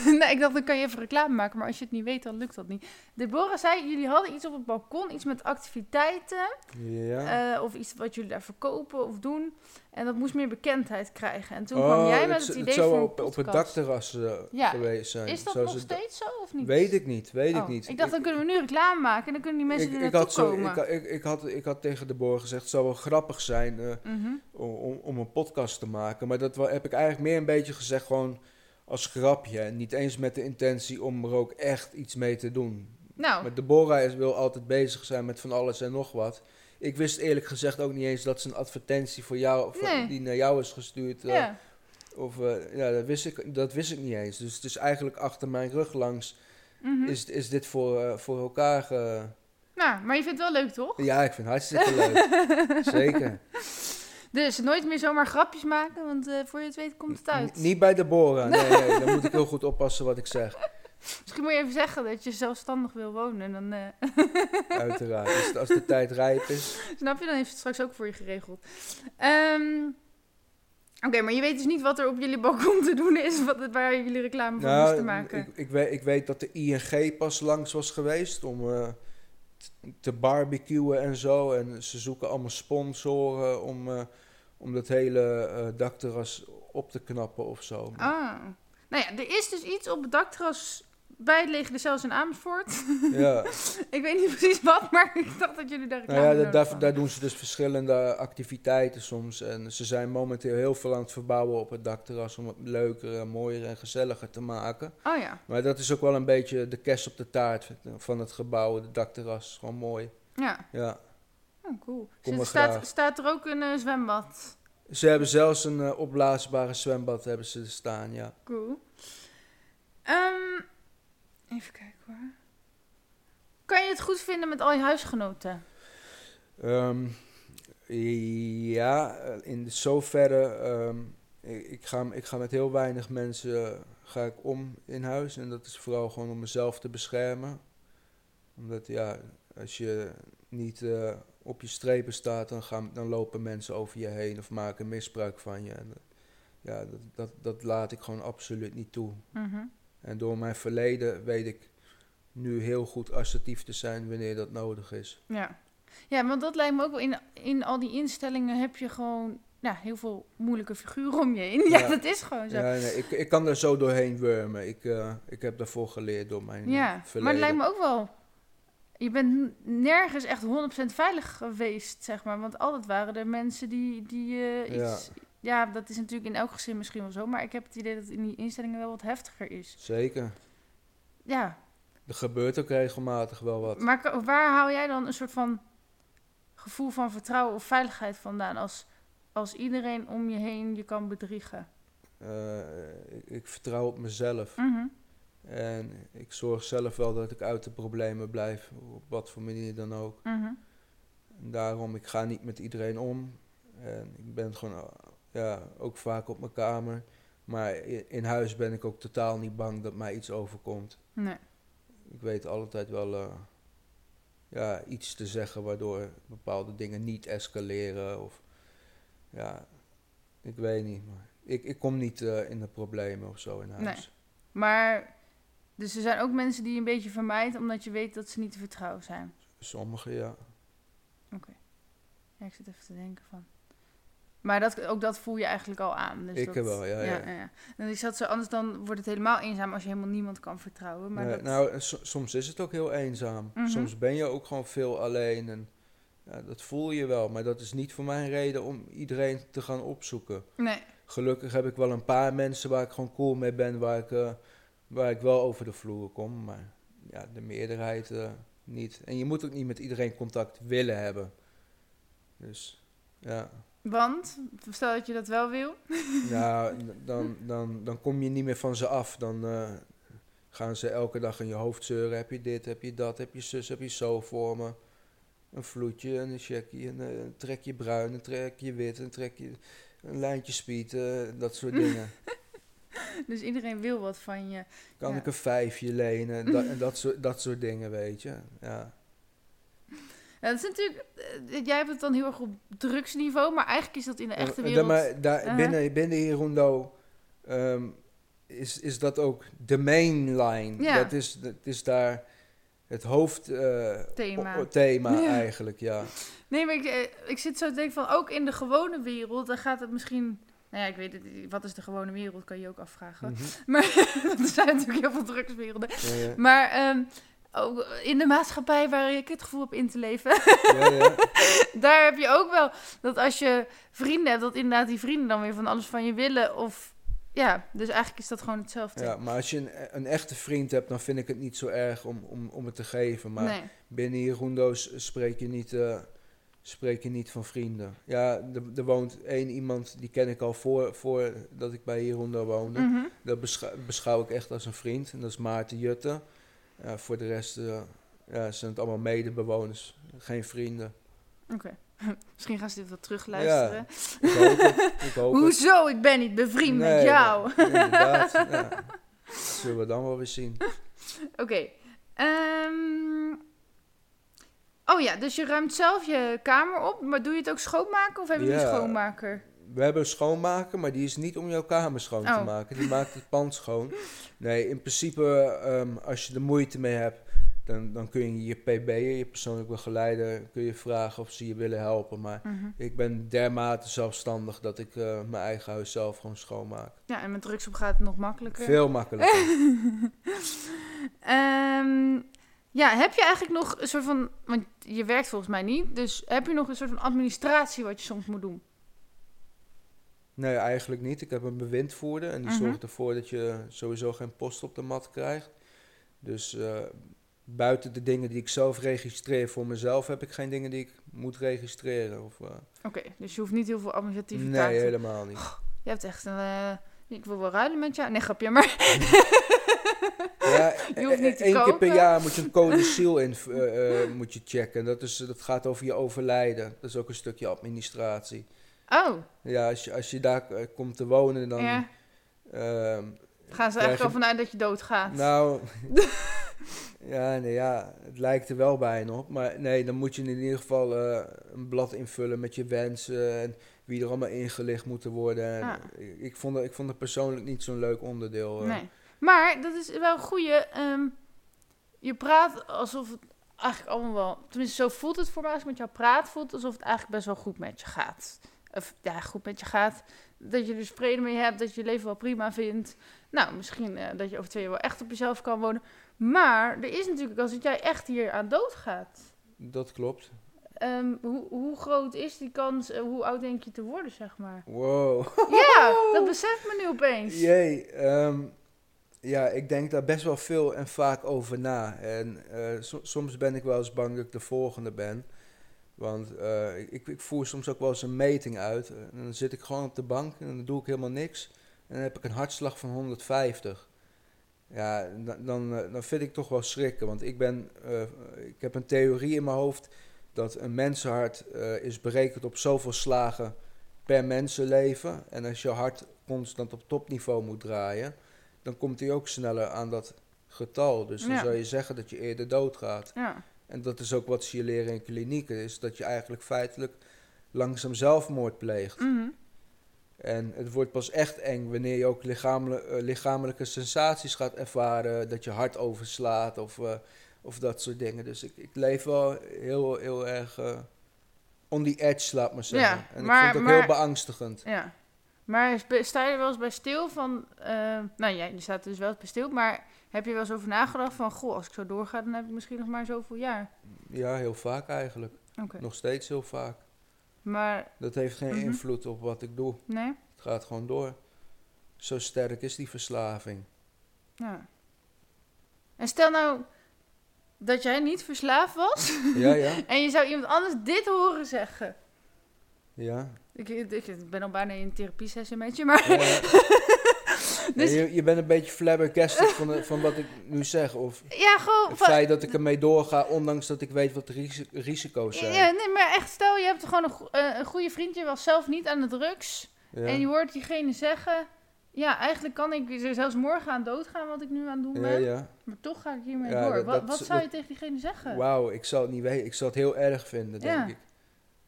S2: nou, ik dacht dan kan je even reclame maken, maar als je het niet weet dan lukt dat niet. Deborah zei, jullie hadden iets op het balkon, iets met activiteiten
S1: ja.
S2: eh, of iets wat jullie daar verkopen of doen. En dat moest meer bekendheid krijgen. En toen
S1: Oh,
S2: kwam jij met
S1: het,
S2: het,
S1: het
S2: idee
S1: zou
S2: voor
S1: op, op het dakterras eh,
S2: Ja.
S1: geweest zijn.
S2: Is dat
S1: Zoals
S2: nog steeds zo of niet?
S1: Weet ik niet, weet ik
S2: Oh,
S1: niet.
S2: Ik dacht, dan kunnen we nu reclame maken en dan kunnen die mensen
S1: ik,
S2: er
S1: ik, had zo,
S2: komen.
S1: ik, ik, ik, had, ik had tegen de boer gezegd, het zou wel grappig zijn eh,
S2: Mhm.
S1: om, om, om een podcast te maken. Maar dat heb ik eigenlijk meer een beetje gezegd gewoon als grapje. En niet eens met de intentie om er ook echt iets mee te doen.
S2: Nou,
S1: Maar Deborah is, wil altijd bezig zijn met van alles en nog wat. Ik wist eerlijk gezegd ook niet eens dat ze een advertentie voor jou, voor-
S2: Nee.
S1: die naar jou is gestuurd. eh,
S2: ja.
S1: Of, eh, ja, dat wist, ik, dat wist ik niet eens. Dus het is eigenlijk achter mijn rug langs
S2: Mhm.
S1: is, is dit voor, eh, voor elkaar ge...
S2: Nou, maar je vindt het wel leuk, toch?
S1: Ja, ik vind het hartstikke leuk. Zeker.
S2: Dus nooit meer zomaar grapjes maken, want eh, voor je het weet komt het uit.
S1: N- niet bij Deborah. Nee, nee, dan moet ik heel goed oppassen wat ik zeg.
S2: Misschien moet je even zeggen dat je zelfstandig wil wonen. En dan, eh,
S1: Uiteraard. Als, als de tijd rijp is.
S2: snap je, dan heeft het straks ook voor je geregeld. Ehm, Oké, maar je weet dus niet wat er op jullie balkon te doen is, wat, het- waar jullie reclame voor moesten maken.
S1: Nou, ik, ik, weet, ik weet dat de ING pas langs was geweest om eh, te barbecuen en zo. En ze zoeken allemaal sponsoren om, eh, om dat hele eh dakterras op te knappen of zo.
S2: Ah, Nou ja, er is dus iets op het dakterras bij het Leger de Cels in Amersfoort.
S1: Ja.
S2: ik weet niet precies wat, maar ik dacht dat jullie daar
S1: Nou ja, daar, daar doen ze dus verschillende activiteiten soms. En ze zijn momenteel heel veel aan het verbouwen op het dakterras om het leuker, en mooier en gezelliger te maken.
S2: Oh ja,
S1: Maar dat is ook wel een beetje de kerst op de taart van het gebouw, het dakterras. Gewoon mooi.
S2: ja.
S1: Ja.
S2: Oh, cool.
S1: Kom
S2: Zit-
S1: maar
S2: staat, staat er ook een eh, zwembad?
S1: Ze hebben zelfs een eh, opblaasbare zwembad hebben ze staan, ja.
S2: Cool. Ehm, even kijken hoor. Kan je het goed vinden met al je huisgenoten?
S1: Ehm, ja, in zoverre. ehm, ik, ik, ga, ik ga met heel weinig mensen eh, ga ik om in huis. En dat is vooral gewoon om mezelf te beschermen. Omdat ja, als je niet eh, op je strepen staat, dan, gaan, dan lopen mensen over je heen of maken misbruik van je. En, ja, dat, dat, dat laat ik gewoon absoluut niet toe.
S2: Mhm.
S1: En door mijn verleden weet ik nu heel goed assertief te zijn wanneer dat nodig is.
S2: Ja. Ja, want dat lijkt me ook wel. In, in al die instellingen heb je gewoon ja, heel veel moeilijke figuren om je heen. Ja,
S1: Ja.
S2: dat is gewoon zo.
S1: Ja,
S2: Ja,
S1: nee, ik, ik kan er zo doorheen wurmen. Ik, eh, ik heb daarvoor geleerd door mijn eh,
S2: maar
S1: verleden.
S2: het lijkt me ook wel. Je bent nergens echt 100% veilig geweest, zeg maar. Want altijd waren er mensen die, die eh,
S1: Ja.
S2: iets... Ja, dat is natuurlijk in elk gezin misschien wel zo. Maar ik heb het idee dat het in die instellingen wel wat heftiger is.
S1: Zeker.
S2: Ja,
S1: Er gebeurt ook regelmatig wel wat.
S2: maar waar haal jij dan een soort van gevoel van vertrouwen of veiligheid vandaan? Als, als iedereen om je heen je kan bedriegen.
S1: Eh, ik, ik vertrouw op mezelf.
S2: Mhm.
S1: En ik zorg zelf wel dat ik uit de problemen blijf. Op wat voor manier dan ook.
S2: Mhm.
S1: En daarom, ik ga niet met iedereen om. En ik ben gewoon ja, ook vaak op mijn kamer. Maar in huis ben ik ook totaal niet bang dat mij iets overkomt.
S2: Nee.
S1: Ik weet altijd wel eh, ja, iets te zeggen waardoor bepaalde dingen niet escaleren. Of, ja, ik weet niet. Maar ik, ik kom niet eh, in de problemen of zo in huis.
S2: Nee. Maar, dus er zijn ook mensen die je een beetje vermijdt omdat je weet dat ze niet te vertrouwen zijn.
S1: Sommigen ja.
S2: Ja, ik zit even te denken van. Maar dat, ook dat voel je eigenlijk al aan. Dus
S1: Ik
S2: dat,
S1: wel, ja, ja.
S2: ja. En ik zat zo, anders dan wordt het helemaal eenzaam als je helemaal niemand kan vertrouwen. Maar
S1: Nee,
S2: dat,
S1: Nou, so- soms is het ook heel eenzaam.
S2: Mhm.
S1: Soms ben je ook gewoon veel alleen. En, ja, dat voel je wel. Maar dat is niet voor mij een reden om iedereen te gaan opzoeken.
S2: nee,
S1: Gelukkig heb ik wel een paar mensen waar ik gewoon cool mee ben, waar ik, eh, waar ik wel over de vloer kom. Maar ja, de meerderheid eh, niet. En je moet ook niet met iedereen contact willen hebben. Dus ja,
S2: want, stel dat je dat wel wil.
S1: ja dan, dan, dan kom je niet meer van ze af. Dan eh, gaan ze elke dag in je hoofd zeuren. Heb je dit, heb je dat, heb je zus, heb je zo voor me. Een vloedje, een checkie, een, eh, een trekje bruin, een trekje wit, een trekje, een lijntje speed, eh, dat soort dingen.
S2: Dus iedereen wil wat van je.
S1: Kan
S2: Ja.
S1: ik een vijfje lenen? Dat, dat, soort, dat soort dingen, weet je. Ja.
S2: Ja, dat is natuurlijk, eh, jij hebt het dan heel erg op drugsniveau, maar eigenlijk is dat in de echte
S1: En- en
S2: wereld...
S1: dan maar daar,
S2: Uh-huh.
S1: binnen, binnen Hirundo ehm, is, is dat ook de mainline.
S2: Ja.
S1: Dat, is, dat is daar het hoofdthema
S2: Thema.
S1: thema
S2: Ja.
S1: eigenlijk, ja.
S2: Nee, maar ik, eh, ik zit zo te denken van, ook in de gewone wereld, dan gaat het misschien... Nou ja, ik weet het, wat is de gewone wereld, kan je ook afvragen.
S1: Mhm.
S2: Maar er zijn natuurlijk heel veel drugswerelden.
S1: ja, ja.
S2: Maar ehm, ook in de maatschappij waar ik het gevoel heb in te leven,
S1: ja, ja.
S2: daar heb je ook wel dat als je vrienden hebt, dat inderdaad die vrienden dan weer van alles van je willen. Of ja, dus eigenlijk is dat gewoon hetzelfde.
S1: Ja, maar als je een, een echte vriend hebt, dan vind ik het niet zo erg om, om, om het te geven. Maar
S2: nee.
S1: binnen Hirundo's spreek je niet, eh, spreek je niet van vrienden. Ja, er, er woont één iemand, die ken ik al voor, voor dat ik bij Hirundo woonde.
S2: Mhm.
S1: Dat beschou, beschouw ik echt als een vriend. En dat is Maarten Jutte. Ja, voor de rest eh, ja, zijn het allemaal medebewoners, geen vrienden.
S2: Oké. Misschien gaan ze dit wel terugluisteren.
S1: Ik hoop het. Ik hoop het.
S2: Hoezo? Ik ben niet bevriend met jou.
S1: Inderdaad. ja. Dat zullen we dan wel weer zien.
S2: Oké. ehm, oh ja, dus je ruimt zelf je kamer op. Maar doe je het ook schoonmaken of hebben jullie een
S1: Ja.
S2: schoonmaker?
S1: We hebben een schoonmaker, maar die is niet om jouw kamer schoon te
S2: Oh.
S1: maken. Die maakt het pand schoon. Nee, in principe, ehm, als je er moeite mee hebt, dan, dan kun je je PB'er, je persoonlijk begeleider, kun je vragen of ze je willen helpen. Maar
S2: Mhm.
S1: ik ben dermate zelfstandig dat ik eh, mijn eigen huis zelf gewoon schoonmaak.
S2: Ja, en met drugs gaat het nog makkelijker.
S1: Veel makkelijker.
S2: Ehm, ja, heb je eigenlijk nog een soort van... Want je werkt volgens mij niet. Dus heb je nog een soort van administratie wat je soms moet doen?
S1: Nee, eigenlijk niet. Ik heb een bewindvoerder en die
S2: Mhm.
S1: zorgt ervoor dat je sowieso geen post op de mat krijgt. Dus eh, buiten de dingen die ik zelf registreer voor mezelf, heb ik geen dingen die ik moet registreren. Of, eh,
S2: Oké, dus je hoeft niet heel veel administratieve
S1: nee,
S2: taken. te-
S1: helemaal niet.
S2: Je hebt echt een... eh, ik wil wel ruilen met jou. Nee, grapje, maar...
S1: Ja,
S2: Je hoeft niet te
S1: Eén keer per jaar moet je een code in, moet je checken. Dat, is, dat gaat over je overlijden. Dat is ook een stukje administratie.
S2: Oh,
S1: Ja, als je, als je daar eh, komt te wonen, dan...
S2: ja.
S1: ehm,
S2: Gaan ze eigenlijk
S1: je-
S2: al vanuit dat je doodgaat?
S1: nou, ja, nee, ja, het lijkt er wel bijna op. Maar nee, dan moet je in ieder geval eh, een blad invullen met je wensen en wie er allemaal ingelicht moeten worden. En
S2: Ah.
S1: ik, ik, vond het, ik vond het persoonlijk niet zo'n leuk onderdeel. eh.
S2: Nee. Maar dat is wel een goeie. ehm, je praat alsof het eigenlijk allemaal wel... Tenminste, zo voelt het voor mij als ik met jou praat. Voelt alsof het eigenlijk best wel goed met je gaat. Of ja, goed met je gaat. Dat je dus vrede mee hebt. Dat je je leven wel prima vindt. Nou, misschien eh, dat je over twee jaar wel echt op jezelf kan wonen. Maar er is natuurlijk, als het jij echt hier aan dood gaat...
S1: Dat klopt.
S2: ehm, hoe, hoe groot is die kans? en hoe oud denk je te worden, zeg maar?
S1: Wow.
S2: Ja, dat beseft me nu opeens.
S1: Jee, ehm, ja, ik denk daar best wel veel en vaak over na. En eh, so- soms ben ik wel eens bang dat ik de volgende ben. Want eh, ik, ik voer soms ook wel eens een meting uit. En dan zit ik gewoon op de bank en dan doe ik helemaal niks. En dan heb ik een hartslag van 150. Ja, dan, dan, eh, dan vind ik toch wel schrikken. Want ik, ben, eh, ik heb een theorie in mijn hoofd dat een mensenhart eh, is berekend op zoveel slagen per mensenleven. En als je hart constant op topniveau moet draaien, dan komt hij ook sneller aan dat getal. Dus dan
S2: Ja.
S1: zou je zeggen dat je eerder doodgaat.
S2: Ja.
S1: En dat is ook wat ze je leren in klinieken, is dat je eigenlijk feitelijk langzaam zelfmoord pleegt.
S2: Mhm.
S1: En het wordt pas echt eng wanneer je ook lichamelijk, eh, lichamelijke sensaties gaat ervaren, dat je hart overslaat of, eh, of dat soort dingen. Dus ik, ik leef wel heel, heel erg eh, on the edge, laat maar zeggen.
S2: Ja,
S1: en
S2: maar-
S1: ik vind het ook
S2: maar-
S1: heel beangstigend.
S2: Ja. Maar sta je er wel eens bij stil van... nou ja, je staat er dus wel eens bij stil. Maar heb je wel eens over nagedacht van... Goh, als ik zo doorga, dan heb ik misschien nog maar zoveel jaar.
S1: Ja, heel vaak eigenlijk.
S2: Oké.
S1: Nog steeds heel vaak.
S2: Maar,
S1: Dat heeft geen
S2: Mhm.
S1: invloed op wat ik doe.
S2: nee?
S1: Het gaat gewoon door. Zo sterk is die verslaving.
S2: Ja. En stel nou dat jij niet verslaafd was...
S1: Ja, ja.
S2: en je zou iemand anders dit horen zeggen.
S1: Ja.
S2: Ik, ik, ik ben al bijna in een therapiesessie met je, maar...
S1: Ja.
S2: Dus-
S1: Ja, je, je bent een beetje flabbergasted van, de- van wat ik nu zeg. Of
S2: Ja, gewoon...
S1: het
S2: van-
S1: feit dat ik ermee doorga, ondanks dat ik weet wat de risi- risico's zijn.
S2: Ja, nee, maar echt, stel je hebt gewoon een, go- eh, een goede vriend, je was zelf niet aan de drugs.
S1: Ja.
S2: En je hoort diegene zeggen... Ja, eigenlijk kan ik zelfs morgen aan doodgaan wat ik nu aan het doen ben.
S1: ja.
S2: Maar toch ga ik hiermee
S1: Ja,
S2: door.
S1: dat-
S2: wat wat zou je
S1: dat-
S2: tegen diegene zeggen?
S1: Wauw, ik zou het niet weten. Ik zou het heel erg vinden, denk
S2: Ja.
S1: ik.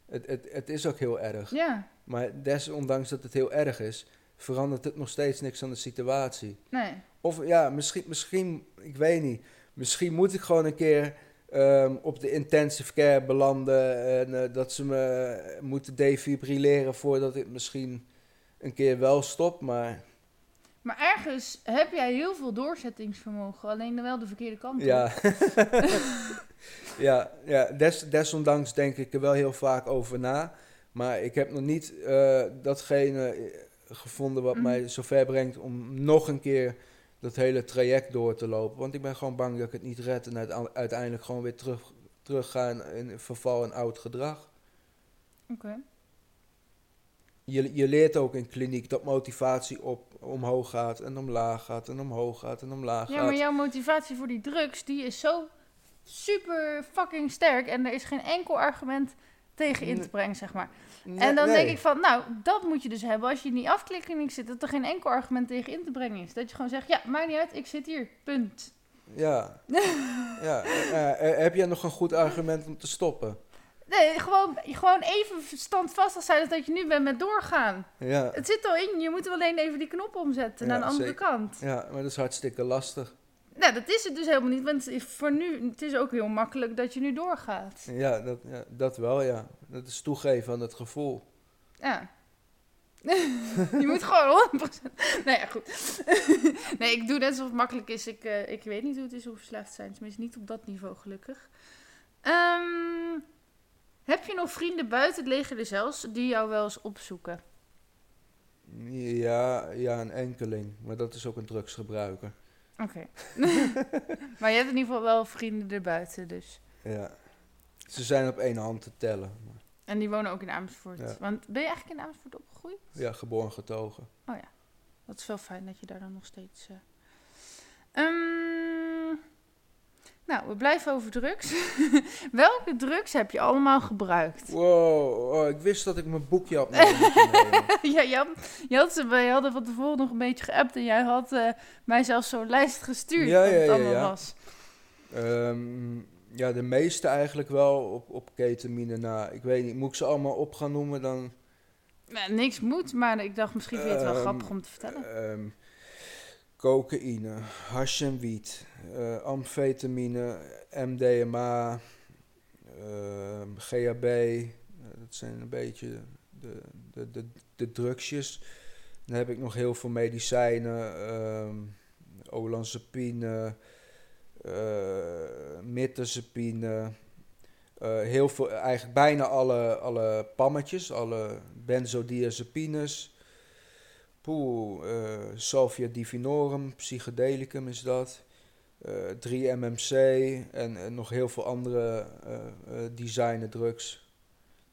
S1: Het, het, het is ook heel erg.
S2: Ja,
S1: Maar desondanks dat het heel erg is, verandert het nog steeds niks aan de situatie.
S2: nee.
S1: Of ja, misschien, misschien ik weet niet. Misschien moet ik gewoon een keer ehm, op de intensive care belanden. En eh, dat ze me moeten defibrilleren voordat het misschien een keer wel stopt. Maar
S2: Maar ergens heb jij heel veel doorzettingsvermogen. Alleen dan wel de verkeerde kant op.
S1: ja, ja, ja des, desondanks denk ik er wel heel vaak over na. Maar ik heb nog niet eh, datgene gevonden wat
S2: Mhm.
S1: mij zover brengt om nog een keer dat hele traject door te lopen. Want ik ben gewoon bang dat ik het niet red en uite- uiteindelijk gewoon weer terug, terug ga in, verval en oud gedrag.
S2: Oké.
S1: Je, je leert ook in kliniek dat motivatie op, omhoog gaat en omlaag gaat en omhoog gaat en omlaag
S2: Ja,
S1: gaat.
S2: maar jouw motivatie voor die drugs, die is zo super fucking sterk. En er is geen enkel argument tegen in te brengen, zeg maar. En dan
S1: nee.
S2: denk ik van, nou, dat moet je dus hebben als je in die afklikkliniek zit. Dat er geen enkel argument tegen in te brengen is. Dat je gewoon zegt, ja, maakt niet uit, ik zit hier, punt.
S1: Ja. ja. eh, eh, heb jij nog een goed argument om te stoppen?
S2: Nee, gewoon, gewoon even standvastig zijn als dat je nu bent met doorgaan.
S1: Ja.
S2: Het zit al in je, moet alleen even die knop omzetten naar de andere
S1: zeker.
S2: kant.
S1: ja, maar dat is hartstikke lastig.
S2: Nou, dat is het dus helemaal niet. Want voor nu, het is ook heel makkelijk dat je nu doorgaat.
S1: Ja, dat, ja, dat wel, ja. Dat is toegeven aan het gevoel.
S2: Ja. je moet gewoon 100%. Nou ja, goed. nee, ik doe net alsof het makkelijk is. Ik, eh, ik weet niet hoe het is om verslaafd te zijn. Tenminste, niet op dat niveau, gelukkig. Ehm, heb je nog vrienden buiten het leger zelfs die jou wel eens opzoeken?
S1: Ja, ja, een enkeling. Maar dat is ook een drugsgebruiker.
S2: Oké. maar je hebt in ieder geval wel vrienden erbuiten, dus.
S1: Ja. Ze zijn op één hand te tellen. maar-
S2: En die wonen ook in Amersfoort.
S1: Ja.
S2: Want ben je eigenlijk in Amersfoort opgegroeid?
S1: Ja, geboren getogen.
S2: Oh ja. Dat is wel fijn dat je daar dan nog steeds... Ehm, nou, we blijven over drugs. Welke drugs heb je allemaal gebruikt?
S1: Wow, oh, ik wist dat ik mijn boekje had
S2: ja, je, had, je, had ze, wij hadden van tevoren nog een beetje geappt en jij had eh, mij zelfs zo'n lijst gestuurd
S1: Ja,
S2: wat
S1: ja,
S2: het
S1: ja,
S2: allemaal
S1: ja.
S2: was.
S1: Ehm, ja, de meeste eigenlijk wel op, op ketamine na. Ik weet niet, moet ik ze allemaal op gaan noemen dan?
S2: Nou, niks moet, maar ik dacht misschien vind je het wel
S1: Ehm,
S2: grappig om te vertellen.
S1: Ehm, cocaïne, hash en wiet, eh, amfetamine, MDMA, ehm, GHB. eh, dat zijn een beetje de, de, de, de drugsjes. Dan heb ik nog heel veel medicijnen, ehm olanzapine, eh eh, heel veel, eigenlijk bijna alle, alle pammetjes, alle benzodiazepines. Poeh, eh Salvia divinorum, psychedelicum is dat. eh 3-MMC en, en nog heel veel andere eh eh designer drugs.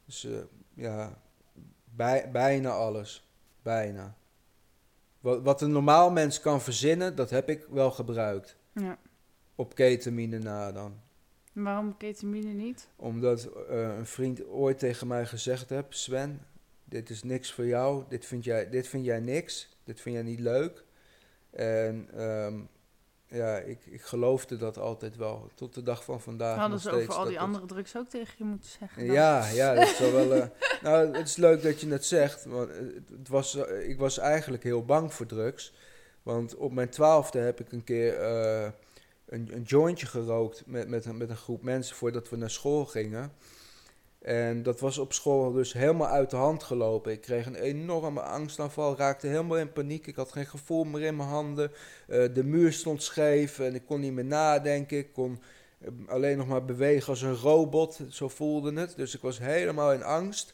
S1: Dus ja, bij, bijna alles. Bijna. Wat, wat een normaal mens kan verzinnen, dat heb ik wel gebruikt.
S2: Ja.
S1: Op ketamine na dan.
S2: Waarom ketamine niet?
S1: Omdat een vriend ooit tegen mij gezegd heeft: Sven, dit is niks voor jou. Dit vind jij, dit vind jij niks. Dit vind jij niet leuk. En ehm, ja, ik, ik geloofde dat altijd wel. Tot de dag van vandaag.
S2: Hadden
S1: nog
S2: ze over al
S1: dat
S2: die andere drugs ook tegen je moeten zeggen? dan?
S1: Ja, ja, dat zou wel. eh, nou, het is leuk dat je het zegt. Want het was, eh, ik was eigenlijk heel bang voor drugs. Want op mijn twaalfde heb ik een keer eh, een, een jointje gerookt met, met, met een groep mensen voordat we naar school gingen. En dat was op school dus helemaal uit de hand gelopen. Ik kreeg een enorme angstaanval, raakte helemaal in paniek. Ik had geen gevoel meer in mijn handen. Eh, de muur stond scheef en ik kon niet meer nadenken. Ik kon eh, alleen nog maar bewegen als een robot, zo voelde het. Dus ik was helemaal in angst.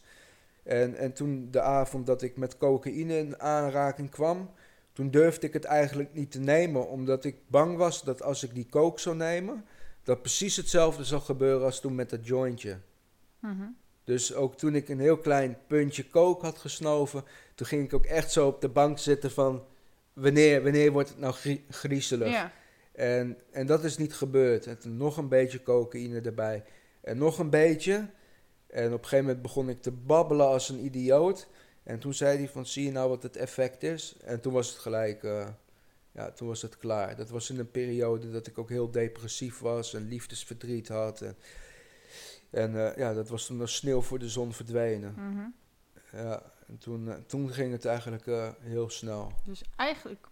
S1: En, en toen de avond dat ik met cocaïne in aanraking kwam, toen durfde ik het eigenlijk niet te nemen, omdat ik bang was dat als ik die coke zou nemen, dat precies hetzelfde zou gebeuren als toen met dat jointje.
S2: Mhm.
S1: Dus ook toen ik een heel klein puntje coke had gesnoven, toen ging ik ook echt zo op de bank zitten van, wanneer, wanneer wordt het nou grie- griezelig?
S2: Ja.
S1: En, en dat is niet gebeurd. En toen nog een beetje cocaïne erbij. En nog een beetje. En op een gegeven moment begon ik te babbelen als een idioot. En toen zei hij van, zie je nou wat het effect is? En toen was het gelijk, eh, ja, toen was het klaar. Dat was in een periode dat ik ook heel depressief was en liefdesverdriet had. En, en eh, ja, dat was toen als sneeuw voor de zon verdwenen.
S2: Mhm.
S1: Ja, en toen, eh, toen ging het eigenlijk eh, heel snel.
S2: Dus eigenlijk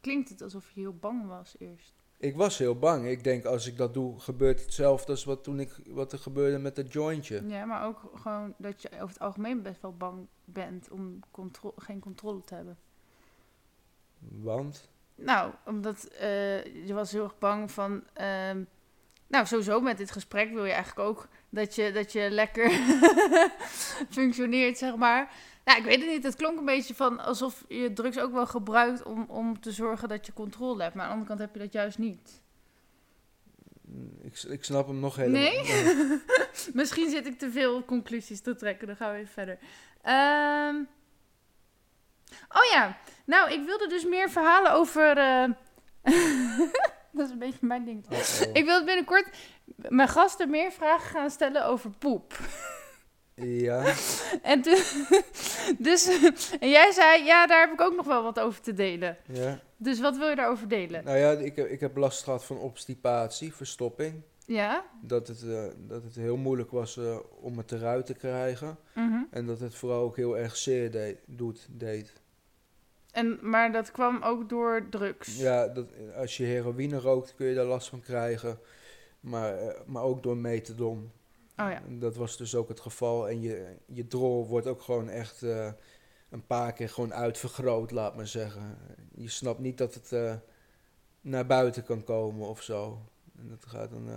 S2: klinkt het alsof je heel bang was eerst.
S1: Ik was heel bang. Ik denk, als ik dat doe, gebeurt hetzelfde als wat, toen ik, wat er gebeurde met dat jointje.
S2: Ja, maar ook gewoon dat je over het algemeen best wel bang bent om contro- geen controle te hebben.
S1: Want,
S2: Nou, omdat je was heel erg bang van... ehm, nou, sowieso met dit gesprek wil je eigenlijk ook dat je, dat je lekker functioneert, zeg maar. Nou, ik weet het niet. Het klonk een beetje van alsof je drugs ook wel gebruikt om, om te zorgen dat je controle hebt. Maar aan de andere kant heb je dat juist niet.
S1: ik, ik snap hem nog helemaal
S2: Nee? Misschien zit ik te veel conclusies te trekken. Dan gaan we even verder. Ehm, oh ja, nou, ik wilde dus meer verhalen over. eh, dat is een beetje mijn ding.
S1: Uh-oh.
S2: Ik wil binnenkort mijn gasten meer vragen gaan stellen over poep.
S1: Ja,
S2: En toen, dus, en jij zei, ja, daar heb ik ook nog wel wat over te delen.
S1: ja.
S2: Dus wat wil je daarover delen?
S1: Nou ja, ik, heb- ik heb last gehad van obstipatie, verstopping.
S2: Ja?
S1: Dat het, eh, dat het heel moeilijk was eh, om het eruit te krijgen.
S2: Mhm.
S1: En dat het vooral ook heel erg zeer deed, doet, deed.
S2: En, maar dat kwam ook door drugs.
S1: Ja, dat, als je heroïne rookt kun je daar last van krijgen. Maar, eh, maar ook door methadon.
S2: Oh ja.
S1: Dat was dus ook het geval. En je, je drol wordt ook gewoon echt eh, een paar keer gewoon uitvergroot, laat maar zeggen. Je snapt niet dat het eh, naar buiten kan komen of zo. En dat gaat dan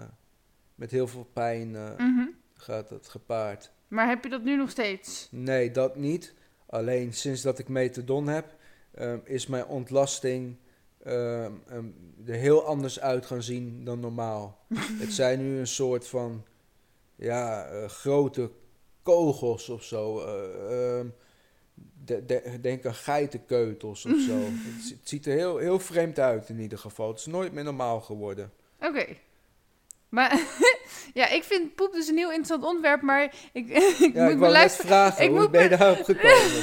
S1: met heel veel pijn
S2: Mhm.
S1: gaat dat gepaard.
S2: Maar heb je dat nu nog steeds?
S1: Nee, dat niet. Alleen sinds dat ik methadon heb, ehm, is mijn ontlasting ehm, ehm, er heel anders uit gaan zien dan normaal. het zijn nu een soort van ja, eh, grote kogels of zo. ehm, de- de- denk aan geitenkeutels of zo. het, zi- het ziet er heel, heel vreemd uit in ieder geval. Het is nooit meer normaal geworden.
S2: Oké. Maar ja, ik vind poep dus een heel interessant onderwerp, maar ik, ik
S1: Ja,
S2: moet
S1: ik wou net
S2: beluisteren.
S1: vragen,
S2: ik
S1: hoe
S2: moet
S1: ben je
S2: me-
S1: daarop gekomen?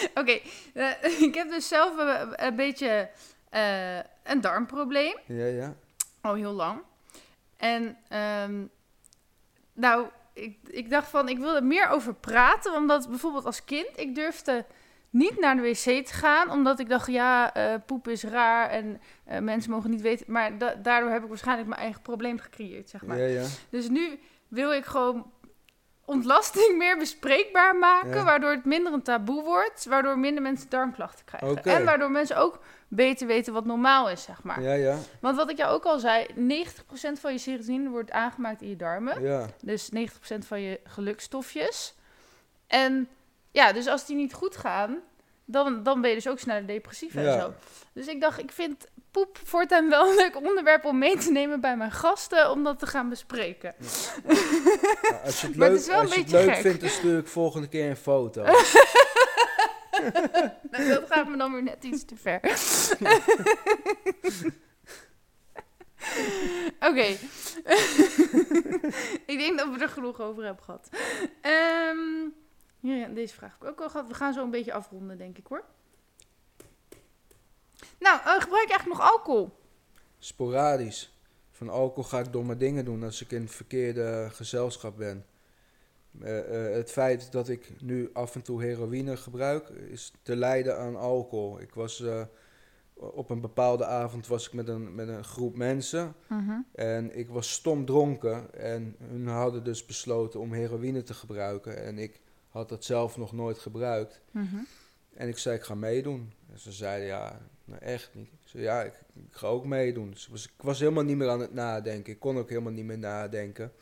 S2: Oké, eh, ik heb dus zelf een, een beetje eh, een darmprobleem.
S1: ja, ja.
S2: Al heel lang. En ehm, nou, ik, ik dacht van, ik wil er meer over praten. Omdat bijvoorbeeld als kind, ik durfde niet naar de wc te gaan. Omdat ik dacht, ja, eh, poep is raar en eh, mensen mogen niet weten. Maar da- daardoor heb ik waarschijnlijk mijn eigen probleem gecreëerd, zeg maar.
S1: ja, ja.
S2: Dus nu wil ik gewoon ontlasting meer bespreekbaar maken.
S1: Ja.
S2: Waardoor het minder een taboe wordt. Waardoor minder mensen darmklachten krijgen. En waardoor mensen ook beter weten wat normaal is, zeg maar.
S1: Ja, ja,
S2: Want wat ik jou ook al zei, 90% van je serotonine wordt aangemaakt in je darmen.
S1: ja.
S2: Dus 90% van je gelukstofjes. En ja, dus als die niet goed gaan, dan, dan ben je dus ook sneller depressief en
S1: Ja.
S2: zo. Dus ik dacht, ik vind poep voortaan wel een leuk onderwerp om mee te nemen bij mijn gasten, om dat te gaan bespreken.
S1: Ja, als je het
S2: Maar het
S1: leuk,
S2: is wel een
S1: als je het
S2: beetje
S1: leuk
S2: gek.
S1: vindt, dan stuur ik volgende keer een foto.
S2: Nou, dat gaat me dan weer net iets te ver. Oké. ik denk dat we er genoeg over hebben gehad. Ehm, ja, deze vraag heb ik ook al gehad. We gaan zo een beetje afronden, denk ik hoor. Nou, eh, gebruik je eigenlijk nog alcohol?
S1: Sporadisch. Van alcohol ga ik domme dingen doen als ik in het verkeerde gezelschap ben. Eh, eh, het feit dat ik nu af en toe heroïne gebruik, is te lijden aan alcohol. Ik was op een bepaalde avond was ik met een, met een groep mensen en ik was stom dronken. En hun hadden dus besloten om heroïne te gebruiken. En ik had dat zelf nog nooit gebruikt.
S2: Mhm.
S1: En ik zei, ik ga meedoen. En ze zeiden, ja, nou echt niet. Ik zei, ja, ik, ik ga ook meedoen. Dus ik was, ik was helemaal niet meer aan het nadenken. Ik kon ook helemaal niet meer nadenken.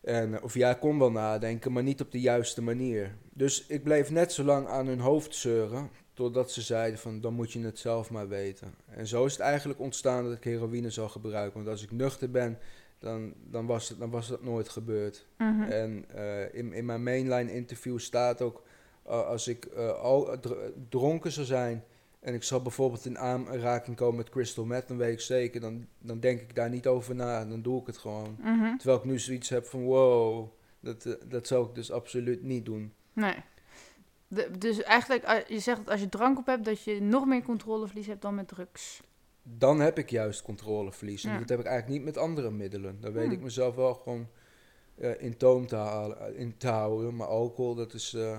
S1: En, eh, of ja, ik kon wel nadenken, maar niet op de juiste manier. Dus ik bleef net zo lang aan hun hoofd zeuren, totdat ze zeiden van, dan moet je het zelf maar weten. En zo is het eigenlijk ontstaan dat ik heroïne zou gebruiken. Want als ik nuchter ben, dan, dan, was, het, dan was dat nooit gebeurd.
S2: Mhm.
S1: En eh, in, in mijn mainline interview staat ook, uh, als ik uh, al dr dronken zou zijn en ik zal bijvoorbeeld in aanraking komen met crystal meth, dan weet ik zeker, dan, dan denk ik daar niet over na, dan doe ik het gewoon.
S2: Mhm.
S1: Terwijl ik nu zoiets heb van, wow, dat, dat zou ik dus absoluut niet doen.
S2: Nee. De, dus eigenlijk, je zegt dat als je drank op hebt, dat je nog meer controleverlies hebt dan met drugs.
S1: Dan heb ik juist controleverlies. En
S2: Ja.
S1: dat heb ik eigenlijk niet met andere middelen. Dan weet
S2: Hmm.
S1: ik mezelf wel gewoon uh, in toom te, halen, in te houden. Maar alcohol, dat is... Uh,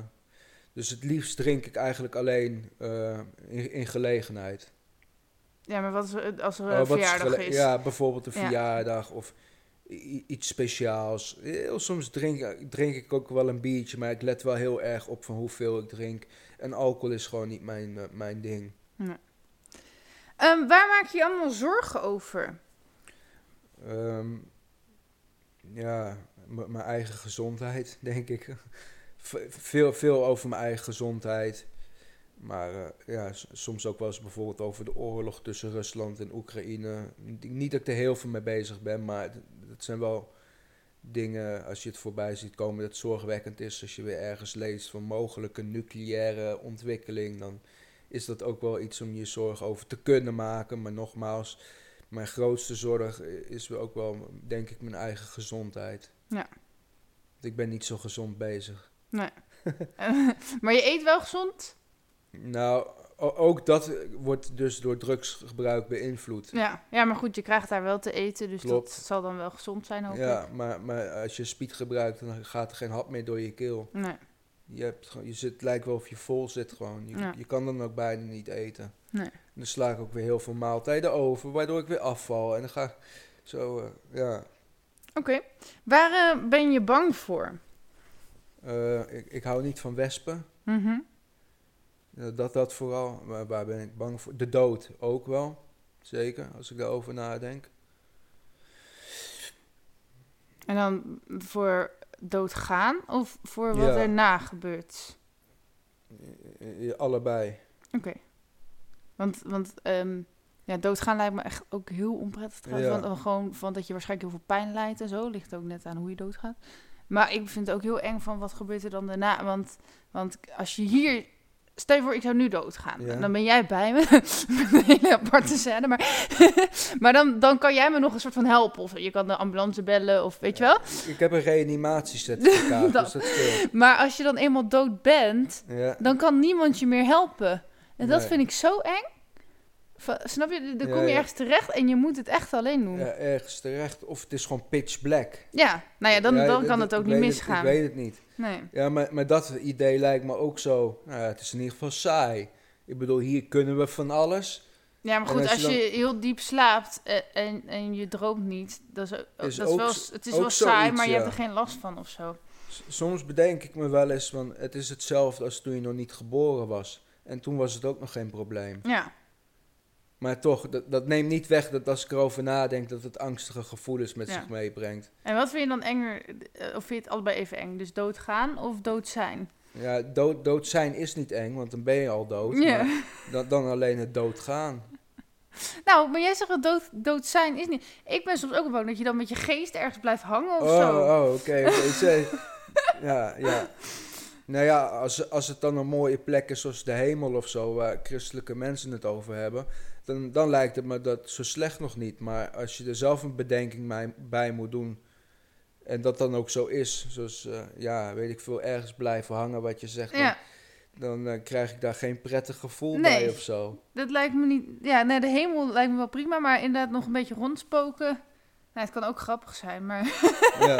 S1: dus het liefst drink ik eigenlijk alleen uh, in, in, gelegenheid.
S2: Ja, maar wat is als er een oh, verjaardag is?
S1: Ja, bijvoorbeeld een ja. verjaardag of iets speciaals. Heel soms drink, drink ik ook wel een biertje, maar ik let wel heel erg op van hoeveel ik drink. En alcohol is gewoon niet mijn, mijn ding.
S2: Nee. Um, waar maak je je allemaal zorgen over?
S1: Um, ja, mijn eigen gezondheid, denk ik. veel, veel over mijn eigen gezondheid. Maar uh, ja, soms ook wel eens bijvoorbeeld over de oorlog tussen Rusland en Oekraïne. Niet dat ik er heel veel mee bezig ben, maar dat zijn wel dingen, als je het voorbij ziet komen, dat zorgwekkend is. Als je weer ergens leest van mogelijke nucleaire ontwikkeling, dan is dat ook wel iets om je zorgen over te kunnen maken. Maar nogmaals, mijn grootste zorg is ook wel, denk ik, mijn eigen gezondheid.
S2: Ja.
S1: Ik ben niet zo gezond bezig.
S2: Nee. maar je eet wel gezond?
S1: Nou, ook dat wordt dus door drugsgebruik beïnvloed.
S2: Ja, ja, maar goed, je krijgt daar wel te eten, dus Klopt. dat zal dan wel gezond zijn, hoop
S1: ja, maar, maar als je speed gebruikt, dan gaat er geen hap meer door je keel.
S2: Nee.
S1: Je, hebt, je zit, het lijkt wel of je vol zit gewoon. Je,
S2: Ja.
S1: je kan dan ook bijna niet eten.
S2: Nee.
S1: En dan sla ik ook weer heel veel maaltijden over, waardoor ik weer afval. En dan ga ik zo, eh, ja.
S2: Oké. Waar eh, ben je bang voor?
S1: Eh, ik, ik hou niet van wespen.
S2: Mhm.
S1: Dat, dat vooral. Maar waar ben ik bang voor? De dood ook wel. Zeker, als ik daarover nadenk.
S2: En dan voor doodgaan of voor wat
S1: Ja.
S2: erna gebeurt?
S1: Eh, eh, allebei.
S2: Oké. Want, want ehm, ja, doodgaan lijkt me echt ook heel onprettig trouwens.
S1: Ja.
S2: Want, dan gewoon van dat je waarschijnlijk heel veel pijn lijdt en zo. Ligt ook net aan hoe je doodgaat. Maar ik vind het ook heel eng van wat gebeurt er dan daarna. Want, want als je hier... Stel je voor, ik zou nu doodgaan.
S1: Ja.
S2: Dan ben jij bij me. Een hele aparte scène. Maar, maar dan, dan kan jij me nog een soort van helpen. Of je kan de ambulance bellen of weet je wel.
S1: Ik heb een reanimatiecertificaat,
S2: Dat-
S1: dus dat.
S2: Maar als je dan eenmaal dood bent...
S1: Ja.
S2: dan kan niemand je meer helpen. En dat vind ik zo eng. Snap je? Dan kom je ergens terecht en je moet het echt alleen doen. Ja,
S1: ergens terecht. Of het is gewoon pitch black.
S2: nou ja, dan,
S1: Ja,
S2: dan
S1: ik-
S2: kan het ook niet misgaan.
S1: ik weet het niet.
S2: Nee.
S1: Ja, maar, maar dat idee lijkt me ook zo. Nou ja, het is in ieder geval saai. Ik bedoel, hier kunnen we van alles.
S2: Ja, maar goed,
S1: als
S2: als
S1: je dan-
S2: heel diep slaapt en, en, en je droomt niet, dat is, ook-
S1: Is
S2: dat is wel, het is wel saai, maar je
S1: ja.
S2: hebt er geen last van of zo.
S1: S- Soms bedenk ik me wel eens van, het is hetzelfde als toen je nog niet geboren was. En toen was het ook nog geen probleem.
S2: Ja,
S1: Maar toch, dat, dat neemt niet weg dat als ik erover nadenk, dat het angstige gevoelens met
S2: Ja.
S1: zich meebrengt.
S2: en wat vind je dan enger, eh, of vind je het allebei even eng? Dus doodgaan of dood zijn?
S1: Ja, dood, dood zijn is niet eng, want dan ben je al dood.
S2: Ja.
S1: Maar dan, dan alleen het doodgaan.
S2: Nou, maar jij zegt dat dood, dood zijn is niet... Ik ben soms ook bang dat je dan met je geest ergens blijft hangen of
S1: oh,
S2: zo.
S1: oh, oké. ja, ja. Nou ja, als, als het dan een mooie plek is zoals de hemel of zo, waar christelijke mensen het over hebben, dan, dan lijkt het me dat zo slecht nog niet. Maar als je er zelf een bedenking bij, moet doen, en dat dan ook zo is, zoals, eh, ja, weet ik veel, ergens blijven hangen wat je zegt,
S2: Ja.
S1: dan, dan eh, krijg ik daar geen prettig gevoel
S2: Nee.
S1: bij of zo.
S2: Dat lijkt me niet. Ja, nee, de hemel lijkt me wel prima, maar inderdaad nog een beetje rondspoken. Nou, het kan ook grappig zijn, maar,
S1: Ja.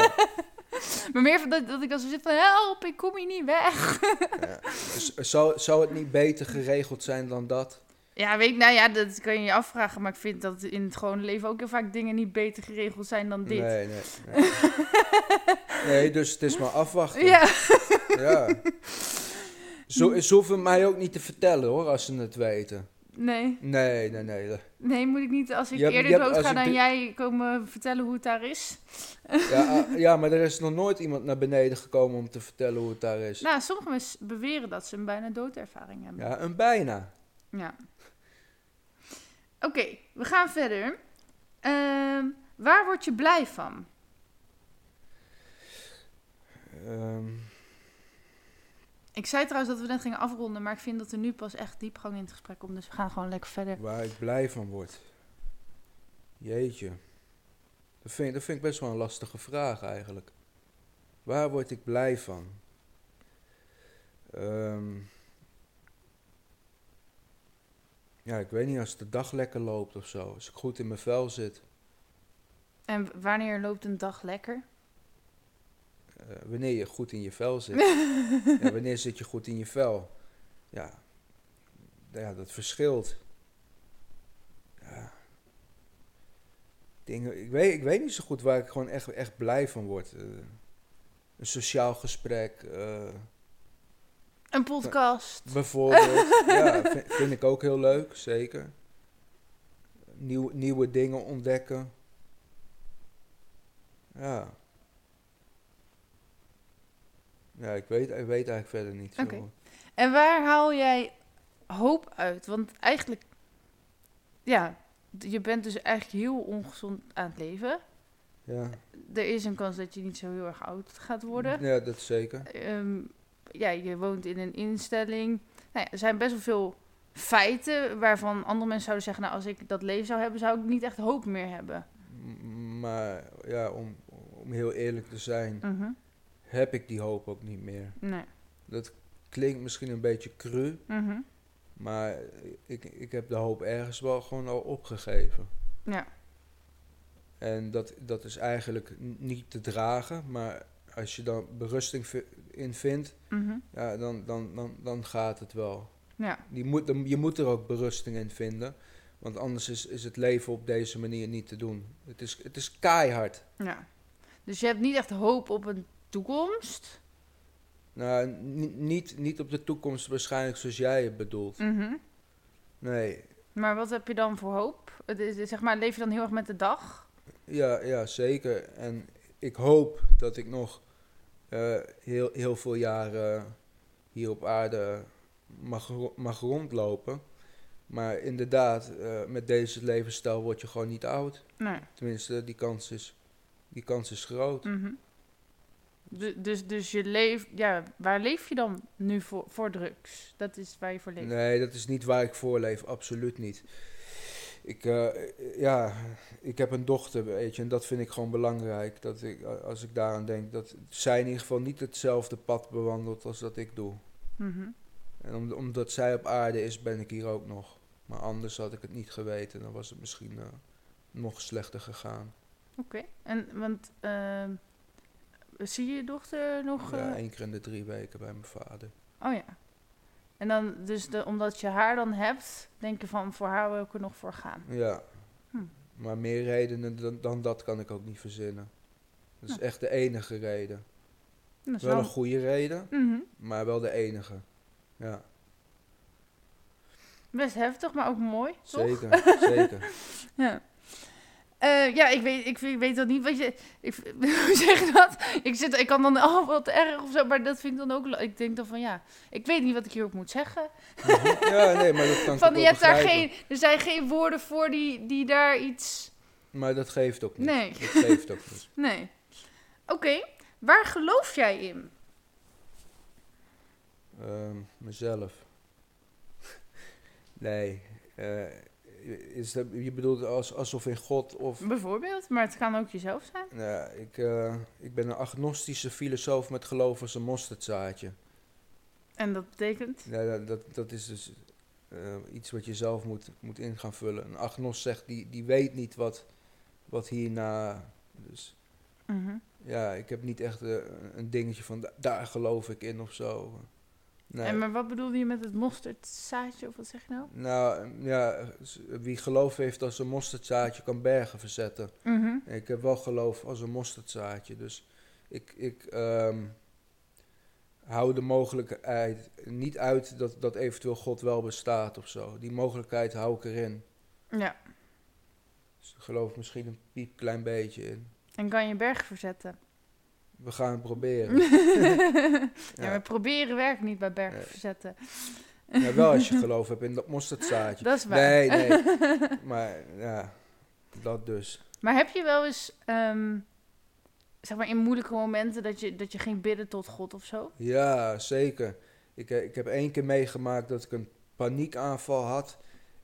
S2: maar meer van dat, dat ik dan zo zit van help, ik kom hier niet weg.
S1: Ja. Z- Zou, zou het niet beter geregeld zijn dan dat?
S2: Ja, weet ik, nou ja, dat kan je je afvragen, maar ik vind dat in het gewone leven ook heel vaak dingen niet beter geregeld zijn dan dit.
S1: Nee, nee. Nee, nee dus het is maar afwachten.
S2: Ja,
S1: Ja. Zo, ze hoeven mij ook niet te vertellen hoor, als ze het weten.
S2: nee,
S1: Nee, nee, nee.
S2: nee, moet ik niet als ik
S1: Je
S2: eerder
S1: hebt-
S2: dood ga dan jij komen vertellen hoe het daar is.
S1: Ja, ah, ja, maar er is nog nooit iemand naar beneden gekomen om te vertellen hoe het daar is.
S2: Nou, sommige mensen beweren dat ze een bijna doodervaring hebben.
S1: Ja, een bijna.
S2: Ja. Oké, we gaan verder. Ehm, waar word je blij van?
S1: Ehm,
S2: Ik zei trouwens dat we net gingen afronden, maar ik vind dat er nu pas echt diepgang in het gesprek komt. Dus we gaan gewoon lekker verder.
S1: waar ik blij van word. Jeetje. Dat vind, dat vind ik best wel een lastige vraag eigenlijk. Waar word ik blij van? Ehm, ja, ik weet niet, als de dag lekker loopt of zo. Als ik goed in mijn vel zit.
S2: En wanneer loopt een dag lekker?
S1: Eh, wanneer je goed in je vel zit. ja, wanneer zit je goed in je vel? Ja, ja dat verschilt. Ja. Dingen, ik, weet, ik weet niet zo goed waar ik gewoon echt, echt blij van word. Eh, een sociaal gesprek, eh,
S2: Een podcast.
S1: bijvoorbeeld. ja, vind, vind ik ook heel leuk, zeker. Nieuw, nieuwe dingen ontdekken. Ja. Ja, ik weet, ik weet eigenlijk verder niet. zo.
S2: En waar haal jij hoop uit? Want eigenlijk, ja, je bent dus eigenlijk heel ongezond aan het leven.
S1: Ja.
S2: Er is een kans dat je niet zo heel erg oud gaat worden.
S1: ja, dat zeker.
S2: Ehm, ja, je woont in een instelling. Nou ja, er zijn best wel veel feiten waarvan andere mensen zouden zeggen... nou, als ik dat leven zou hebben, zou ik niet echt hoop meer hebben.
S1: Maar ja, om, om heel eerlijk te zijn,
S2: Mhm.
S1: heb ik die hoop ook niet meer.
S2: Nee.
S1: Dat klinkt misschien een beetje cru,
S2: Mhm.
S1: maar ik, ik heb de hoop ergens wel gewoon al opgegeven.
S2: Ja.
S1: En dat, dat is eigenlijk niet te dragen, maar als je dan berusting in vindt,
S2: Mhm.
S1: ja, dan, dan, dan, dan gaat het wel.
S2: Ja,
S1: Je moet, er- je moet er ook berusting in vinden. Want anders is, is het leven op deze manier niet te doen. Het is, het is keihard.
S2: ja. Dus je hebt niet echt hoop op een toekomst.
S1: Nou, ni- niet, niet op de toekomst waarschijnlijk zoals jij het bedoelt.
S2: Mhm.
S1: Nee,
S2: Maar wat heb je dan voor hoop? Het is, zeg maar, leef je dan heel erg met de dag?
S1: ja, ja, zeker. En ik hoop dat ik nog eh, heel, heel veel jaren hier op aarde mag, mag rondlopen. Maar inderdaad, eh, met deze levensstijl word je gewoon niet oud.
S2: Nee.
S1: Tenminste, die kans is, die kans is groot.
S2: Mhm. Du- Dus, dus je leeft, ja, waar leef je dan nu voor, voor drugs? Dat is waar je voor leeft.
S1: Nee, dat is niet waar ik voor leef, absoluut niet. Ik, eh, ja, ik heb een dochter, weet je, en dat vind ik gewoon belangrijk. Dat ik, als ik daaraan denk, dat zij in ieder geval niet hetzelfde pad bewandelt als dat ik doe.
S2: Mhm.
S1: En om, omdat zij op aarde is, ben ik hier ook nog. Maar anders had ik het niet geweten, dan was het misschien eh, nog slechter gegaan.
S2: Oké. En, want, ehm, zie je je dochter nog?
S1: Ja,
S2: eh?
S1: één keer in de drie weken bij mijn vader.
S2: Oh ja. En dan, dus de, omdat je haar dan hebt, denk je van, voor haar wil ik er nog voor gaan.
S1: Ja,
S2: Hm.
S1: maar meer redenen dan, dan dat kan ik ook niet verzinnen. Dat is
S2: Ja.
S1: echt de enige reden.
S2: Dat is
S1: Wel een goede reden,
S2: Mhm.
S1: maar wel de enige. Ja,
S2: Best heftig, maar ook mooi, toch?
S1: zeker, zeker.
S2: Ja. Eh, ja, ik weet, ik, weet- ik weet dat niet. Wat je, ik, hoe zeg je dat? Ik, zit, ik kan dan, oh wat erg of zo, maar dat vind ik dan ook. Ik denk dan van ja, ik weet niet wat ik hierop moet zeggen.
S1: Ja, nee, maar dat kan
S2: Van je hebt daar geen, er zijn geen woorden voor die, die daar iets.
S1: Maar dat geeft ook niet.
S2: Nee.
S1: Dat geeft ook niet.
S2: Nee. Oké, waar geloof jij in?
S1: Ehm, mezelf. nee. eh, is dat, je bedoelt als, alsof in God of...
S2: Bijvoorbeeld, maar het kan ook jezelf zijn.
S1: Ja, ik, eh, ik ben een agnostische filosoof met geloof als een mosterdzaadje.
S2: En dat betekent.
S1: Ja, dat, dat, dat is dus eh, iets wat je zelf moet, moet in gaan vullen. Een agnost zegt, die, die weet niet wat, wat hierna... Dus
S2: Mhm.
S1: ja, ik heb niet echt eh, een dingetje van, da- daar geloof ik in of zo. Nee.
S2: En maar wat bedoelde je met het mosterdzaadje of wat zeg je nou?
S1: Nou, ja, wie geloof heeft als een mosterdzaadje kan bergen verzetten.
S2: Mhm.
S1: Ik heb wel geloof als een mosterdzaadje. Dus ik, ik ehm, hou de mogelijkheid niet uit dat, dat eventueel God wel bestaat of zo. Die mogelijkheid hou ik erin.
S2: Ja,
S1: Dus ik geloof misschien een piepklein beetje in.
S2: en kan je berg verzetten.
S1: We gaan het proberen.
S2: ja, maar proberen werkt niet bij berg
S1: Nee.
S2: verzetten.
S1: Ja, wel als je geloof hebt in dat mosterdzaadje.
S2: Dat is waar.
S1: Nee, nee. Maar ja, dat dus.
S2: Maar heb je wel eens, ehm, zeg maar in moeilijke momenten, dat je, dat je ging bidden tot God of zo?
S1: Ja, zeker. Ik, eh, ik heb één keer meegemaakt dat ik een paniekaanval had.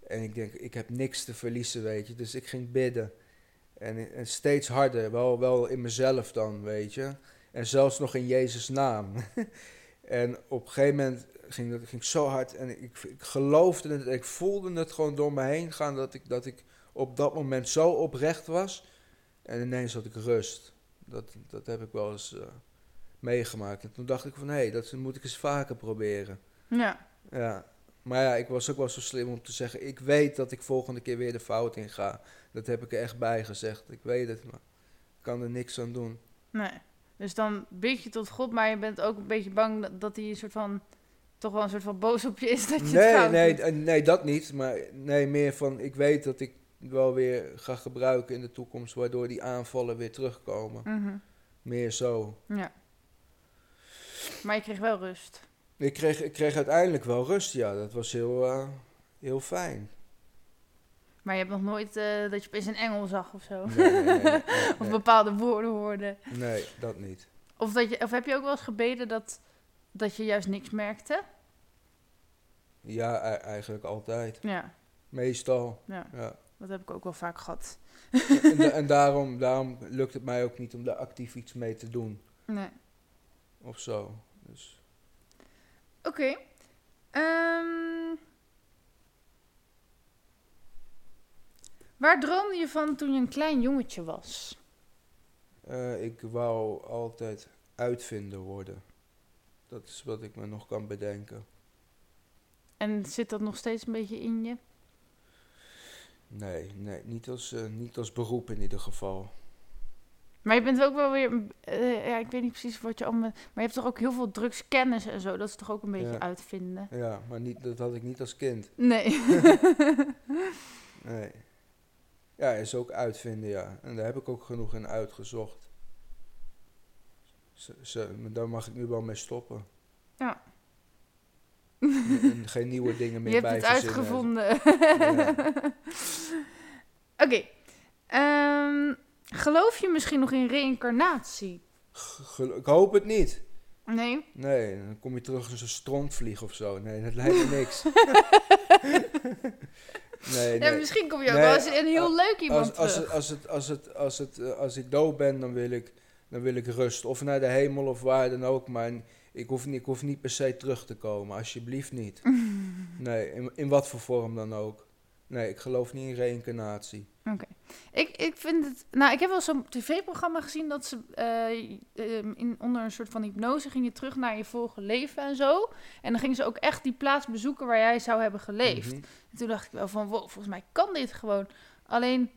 S1: En ik denk, ik heb niks te verliezen, weet je. Dus ik ging bidden. En, en steeds harder, wel, wel in mezelf dan, weet je. En zelfs nog in Jezus' naam. en op een gegeven moment ging dat ging zo hard. En ik, ik geloofde het, ik voelde het gewoon door me heen gaan. Dat ik, dat ik op dat moment zo oprecht was. En ineens had ik rust. Dat, dat heb ik wel eens... eh, meegemaakt. En toen dacht ik van, hé, hey, dat moet ik eens vaker proberen.
S2: Ja.
S1: Ja. Maar ja, ik was ook wel zo slim om te zeggen, ik weet dat ik volgende keer weer de fout in ga. Dat heb ik er echt bij gezegd. Ik weet het, maar ik kan er niks aan doen.
S2: Nee. Dus dan bid je tot God, maar je bent ook een beetje bang dat, dat hij een soort van, toch wel een soort van boos op je is dat je
S1: Nee, nee,
S2: doet.
S1: nee, dat niet. Maar nee, meer van, ik weet dat ik wel weer ga gebruiken in de toekomst, waardoor die aanvallen weer terugkomen.
S2: Mhm.
S1: Meer zo.
S2: Ja. Maar je kreeg wel rust.
S1: Ik kreeg, ik kreeg uiteindelijk wel rust, ja. Dat was heel, eh, heel fijn.
S2: Maar je hebt nog nooit eh, dat je opeens een engel zag of zo.
S1: Nee, nee, nee, nee,
S2: Of bepaalde woorden hoorde.
S1: Nee, dat niet.
S2: Of, dat je, of heb je ook wel eens gebeden dat, dat je juist niks merkte?
S1: Ja, e- eigenlijk altijd.
S2: Ja,
S1: Meestal,
S2: ja,
S1: ja.
S2: dat heb ik ook wel vaak gehad.
S1: en en daarom, daarom lukt het mij ook niet om daar actief iets mee te doen.
S2: Nee.
S1: Of zo. Dus,
S2: Oké. Ehm, waar droomde je van toen je een klein jongetje was?
S1: eh, ik wou altijd uitvinder worden. Dat is wat ik me nog kan bedenken.
S2: En zit dat nog steeds een beetje in je?
S1: Nee, nee niet, als, eh, niet als beroep in ieder geval.
S2: Maar je bent ook wel weer, eh, ja, ik weet niet precies wat je allemaal, maar je hebt toch ook heel veel drugskennis en zo, dat is toch ook een beetje
S1: Ja.
S2: uitvinden?
S1: Ja, maar niet, dat had ik niet als kind.
S2: Nee.
S1: Nee. Ja, is ook uitvinden, ja. En daar heb ik ook genoeg in uitgezocht. Ze, daar mag ik nu wel mee stoppen.
S2: Ja.
S1: En, en geen nieuwe dingen meer
S2: je hebt
S1: bij
S2: het uitgevonden.
S1: Ja.
S2: Oké. Ehm, geloof je misschien nog in reïncarnatie?
S1: Ik hoop het niet.
S2: Nee.
S1: Nee, dan kom je terug als een strontvlieg of zo. Nee, dat lijkt me niks. nee,
S2: Ja,
S1: nee.
S2: misschien kom je ook
S1: Nee,
S2: wel eens een heel leuk iemand
S1: Als, als,
S2: terug.
S1: het, als, het, als, het, als, het, eh, als ik dood ben, dan wil ik, dan wil ik rust. Of naar de hemel of waar dan ook. Maar ik hoef, niet, ik hoef niet per se terug te komen. Alsjeblieft niet. Nee, in, in wat voor vorm dan ook. Nee, ik geloof niet in reïncarnatie.
S2: Ik, ik vind het. Nou, ik heb wel zo'n tv-programma gezien dat ze eh, ehm, in, onder een soort van hypnose ging je terug naar je vorige leven en zo. En dan gingen ze ook echt die plaats bezoeken waar jij zou hebben geleefd.
S1: Mhm.
S2: En toen dacht ik wel van, wow, volgens mij kan dit gewoon. Alleen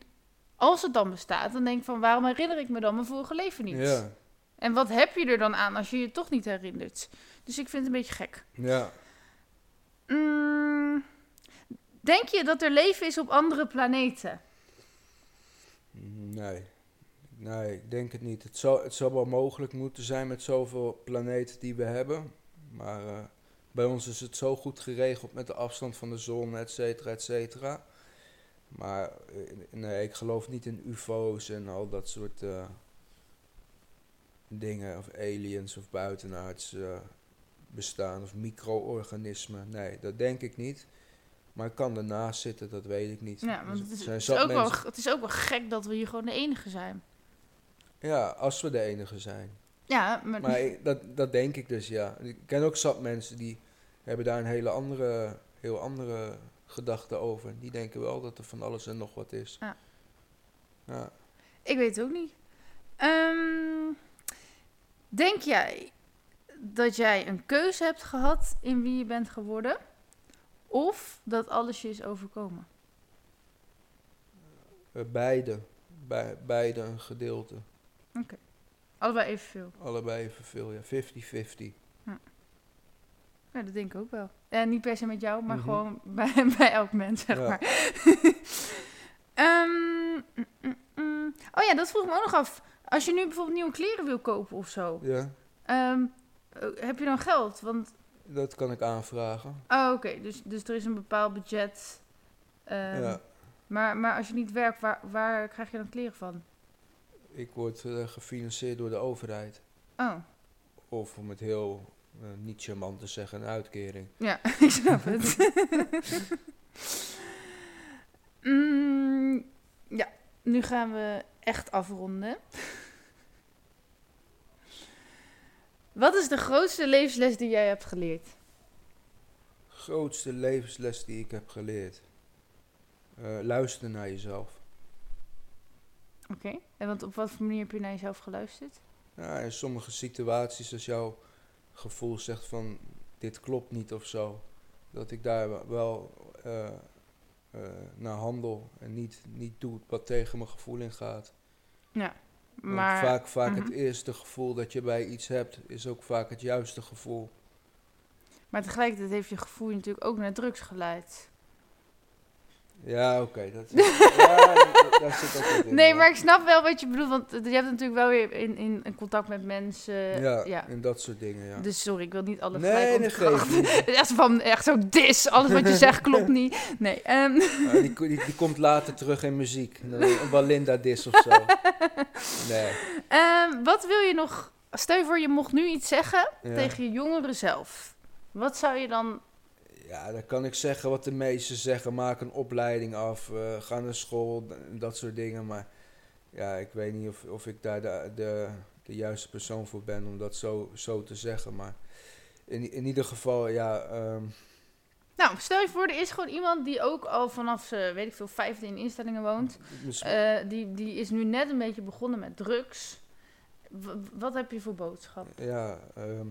S2: als het dan bestaat, dan denk ik van, waarom herinner ik me dan mijn vorige leven niet?
S1: Ja,
S2: En wat heb je er dan aan als je je toch niet herinnert? Dus ik vind het een beetje gek.
S1: ja.
S2: Mm, denk je dat er leven is op andere planeten?
S1: Nee. Nee, ik denk het niet. Het zou, het zou wel mogelijk moeten zijn met zoveel planeten die we hebben. Maar eh, bij ons is het zo goed geregeld met de afstand van de zon, et cetera, et cetera. Maar eh, nee, ik geloof niet in UFO's en al dat soort eh, dingen. Of aliens of buitenaards bestaan of micro-organismen. Nee, dat denk ik niet. Maar ik kan ernaast zitten, dat weet ik niet.
S2: Ja, want
S1: Er
S2: het is, het, ook wel, het is ook wel gek dat we hier gewoon de enige zijn.
S1: Ja, als we de enige zijn.
S2: Ja, maar,
S1: Maar ik- dat, dat denk ik dus, ja. Ik ken ook zat mensen die hebben daar een hele andere, heel andere gedachte over. Die denken wel dat er van alles en nog wat is.
S2: Ja.
S1: Ja.
S2: ik weet het ook niet. Ehm, denk jij dat jij een keuze hebt gehad in wie je bent geworden? Of dat alles je is overkomen?
S1: Eh, beide. Beide een gedeelte.
S2: Allebei evenveel.
S1: Allebei evenveel, ja. 50-50.
S2: Ja, dat denk ik ook wel. En niet per se met jou, maar
S1: Mhm.
S2: gewoon bij, bij elk mens, zeg
S1: Ja.
S2: maar. Ehm, mm, mm, mm. Oh ja, dat vroeg ik me ook nog af. Als je nu bijvoorbeeld nieuwe kleren wil kopen of zo,
S1: Ja,
S2: ehm, eh, heb je dan geld? Want,
S1: dat kan ik aanvragen.
S2: oh oké, dus, dus er is een bepaald budget. Ehm,
S1: ja.
S2: maar, maar als je niet werkt, waar, waar krijg je dan kleren van?
S1: Ik word eh, gefinancierd door de overheid.
S2: Oh,
S1: Of om het heel eh, niet charmant te zeggen, een uitkering.
S2: ja, ik snap het. Mm, ja, nu gaan we echt afronden. Wat is de grootste levensles die jij hebt geleerd?
S1: Grootste levensles die ik heb geleerd. Eh luisteren naar jezelf.
S2: Oké, en want op wat voor manier heb je naar jezelf geluisterd?
S1: Ja, in sommige situaties als jouw gevoel zegt van dit klopt niet of zo, dat ik daar wel eh, eh, naar handel en niet, niet doe wat tegen mijn gevoel ingaat.
S2: Ja,
S1: Want
S2: maar...
S1: vaak, vaak het
S2: Mhm.
S1: eerste gevoel dat je bij iets hebt, is ook vaak het juiste gevoel.
S2: Maar tegelijkertijd heeft je gevoel natuurlijk ook naar drugs geleid.
S1: Ja, oké. dat ja, daar- daar zit ook wat in.
S2: Nee,
S1: ja.
S2: maar ik snap wel wat je bedoelt, want je hebt natuurlijk wel weer in, in, in contact met mensen.
S1: Ja,
S2: ja.
S1: en dat soort dingen, ja.
S2: Dus sorry, ik wil niet alle
S1: nee,
S2: gelijk ontkrachten.
S1: niet.
S2: Echt van, echt zo dis, alles wat je zegt klopt niet. Nee, ehm,
S1: Nou, die, die, die komt later terug in muziek. Een Walinda dis of zo. Nee.
S2: ehm, wat wil je nog, stel je voor je mocht nu iets zeggen tegen je jongere zelf. Wat zou je dan,
S1: Ja, dan kan ik zeggen wat de meesten zeggen. Maak een opleiding af, eh, ga naar school, dat soort dingen. Maar ja, ik weet niet of, of ik daar de, de, de juiste persoon voor ben om dat zo, zo te zeggen. Maar in, in ieder geval, ja, ehm,
S2: nou stel je voor er is gewoon iemand die ook al vanaf, ze, weet ik veel, vijfde in instellingen woont. Eh, die, die is nu net een beetje begonnen met drugs. w- wat heb je voor boodschap?
S1: Ja, ehm,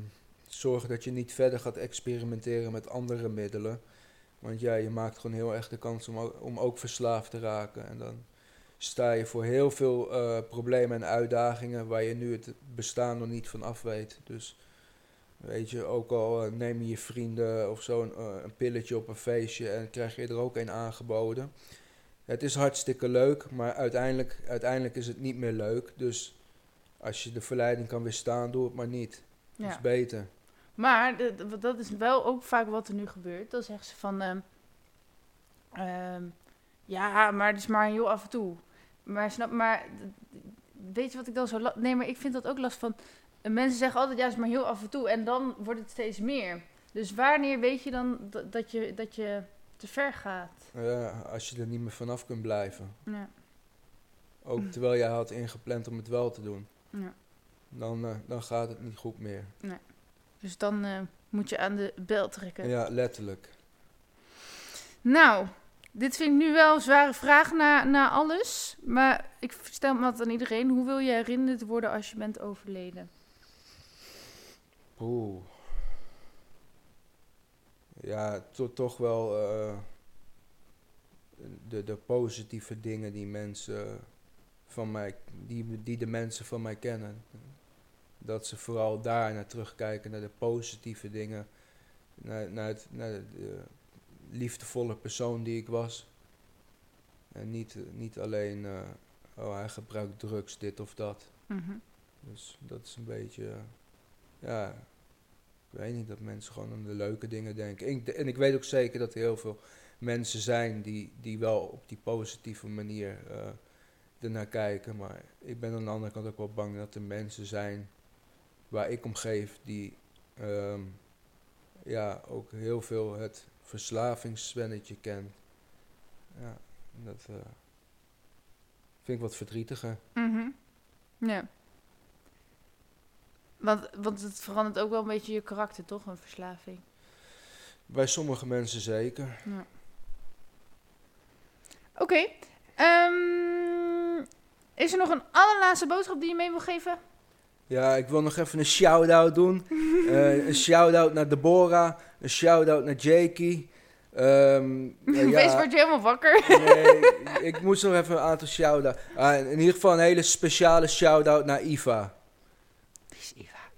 S1: zorg dat je niet verder gaat experimenteren met andere middelen. Want ja, je maakt gewoon heel erg de kans om, ook- om ook verslaafd te raken. En dan sta je voor heel veel eh, problemen en uitdagingen waar je nu het bestaan nog niet van af weet. Dus weet je, ook al eh, neem je je vrienden of zo een, eh, een pilletje op een feestje en krijg je er ook een aangeboden. Het is hartstikke leuk, maar uiteindelijk, uiteindelijk is het niet meer leuk. Dus als je de verleiding kan weerstaan, doe het maar niet. Dat
S2: Ja.
S1: is beter.
S2: Maar de- de- dat is wel ook vaak wat er nu gebeurt. Dan zeggen ze van... ehm, ehm, ja, maar het is maar heel af en toe. Maar snap, maar weet je wat ik dan zo... Nee, maar ik vind dat ook last van... eh, Mensen zeggen altijd, ja, het is maar heel af en toe. En dan wordt het steeds meer. Dus wanneer weet je dan dat, je, dat je te ver gaat?
S1: Ja, als je er niet meer vanaf kunt blijven.
S2: Ja.
S1: Ook terwijl jij had ingepland om het wel te doen.
S2: ja.
S1: Dan, eh, dan gaat het niet goed meer.
S2: Dus dan eh, moet je aan de bel trekken.
S1: Ja, letterlijk.
S2: Nou, dit vind ik nu wel een zware vraag na, na alles. Maar ik stel me dat aan iedereen. Hoe wil je herinnerd worden als je bent overleden?
S1: Oeh. Ja, to- toch wel eh, de, de positieve dingen die mensen van mij, die, die de mensen van mij kennen. Dat ze vooral daar naar terugkijken, naar de positieve dingen. Naar, naar, het, naar de, de liefdevolle persoon die ik was. En niet, niet alleen, eh, oh hij gebruikt drugs, dit of dat.
S2: Mhm.
S1: Dus dat is een beetje, eh, ja, ik weet niet, dat mensen gewoon aan de leuke dingen denken. Ik, en ik weet ook zeker dat er heel veel mensen zijn die, die wel op die positieve manier eh ernaar kijken. Maar ik ben aan de andere kant ook wel bang dat er mensen zijn waar ik om geef die ehm, ja, ook heel veel het verslavingszwennetje kent. Ja, dat eh, vind ik wat verdrietiger.
S2: Mhm. Ja. Want, want het verandert ook wel een beetje je karakter, toch? Een verslaving.
S1: Bij sommige mensen zeker.
S2: Ja. Oké. ehm, is er nog een allerlaatste boodschap die je mee wil geven?
S1: Ja, ik wil nog even een shout-out doen. Eh, een shout-out naar Deborah. Een shout-out naar Jakey. Ehm, eh,
S2: Wees wordt je helemaal wakker.
S1: nee, ik moest nog even een aantal shout-out. Ah, in ieder geval een hele speciale shout-out naar Iva.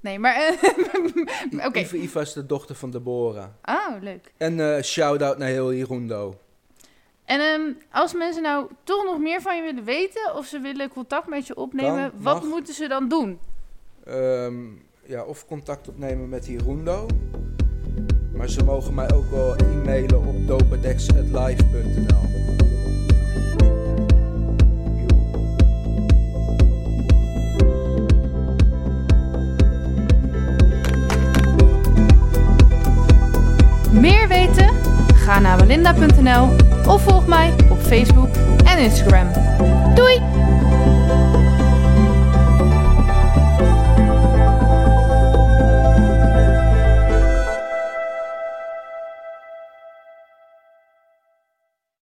S2: Nee, maar... eh, Oké.
S1: Iva, Iva is de dochter van Deborah.
S2: Oh, leuk.
S1: En shout-out naar heel Hirundo.
S2: En ehm, als mensen nou toch nog meer van je willen weten... of ze willen contact met je opnemen... Wat
S1: mag.
S2: moeten ze dan doen?
S1: Ehm, ja, of contact opnemen met Hirundo. Maar ze mogen mij ook wel e-mailen op dopedex.live.nl.
S2: Meer weten? Ga naar walinda.nl of volg mij op Facebook en Instagram. Doei!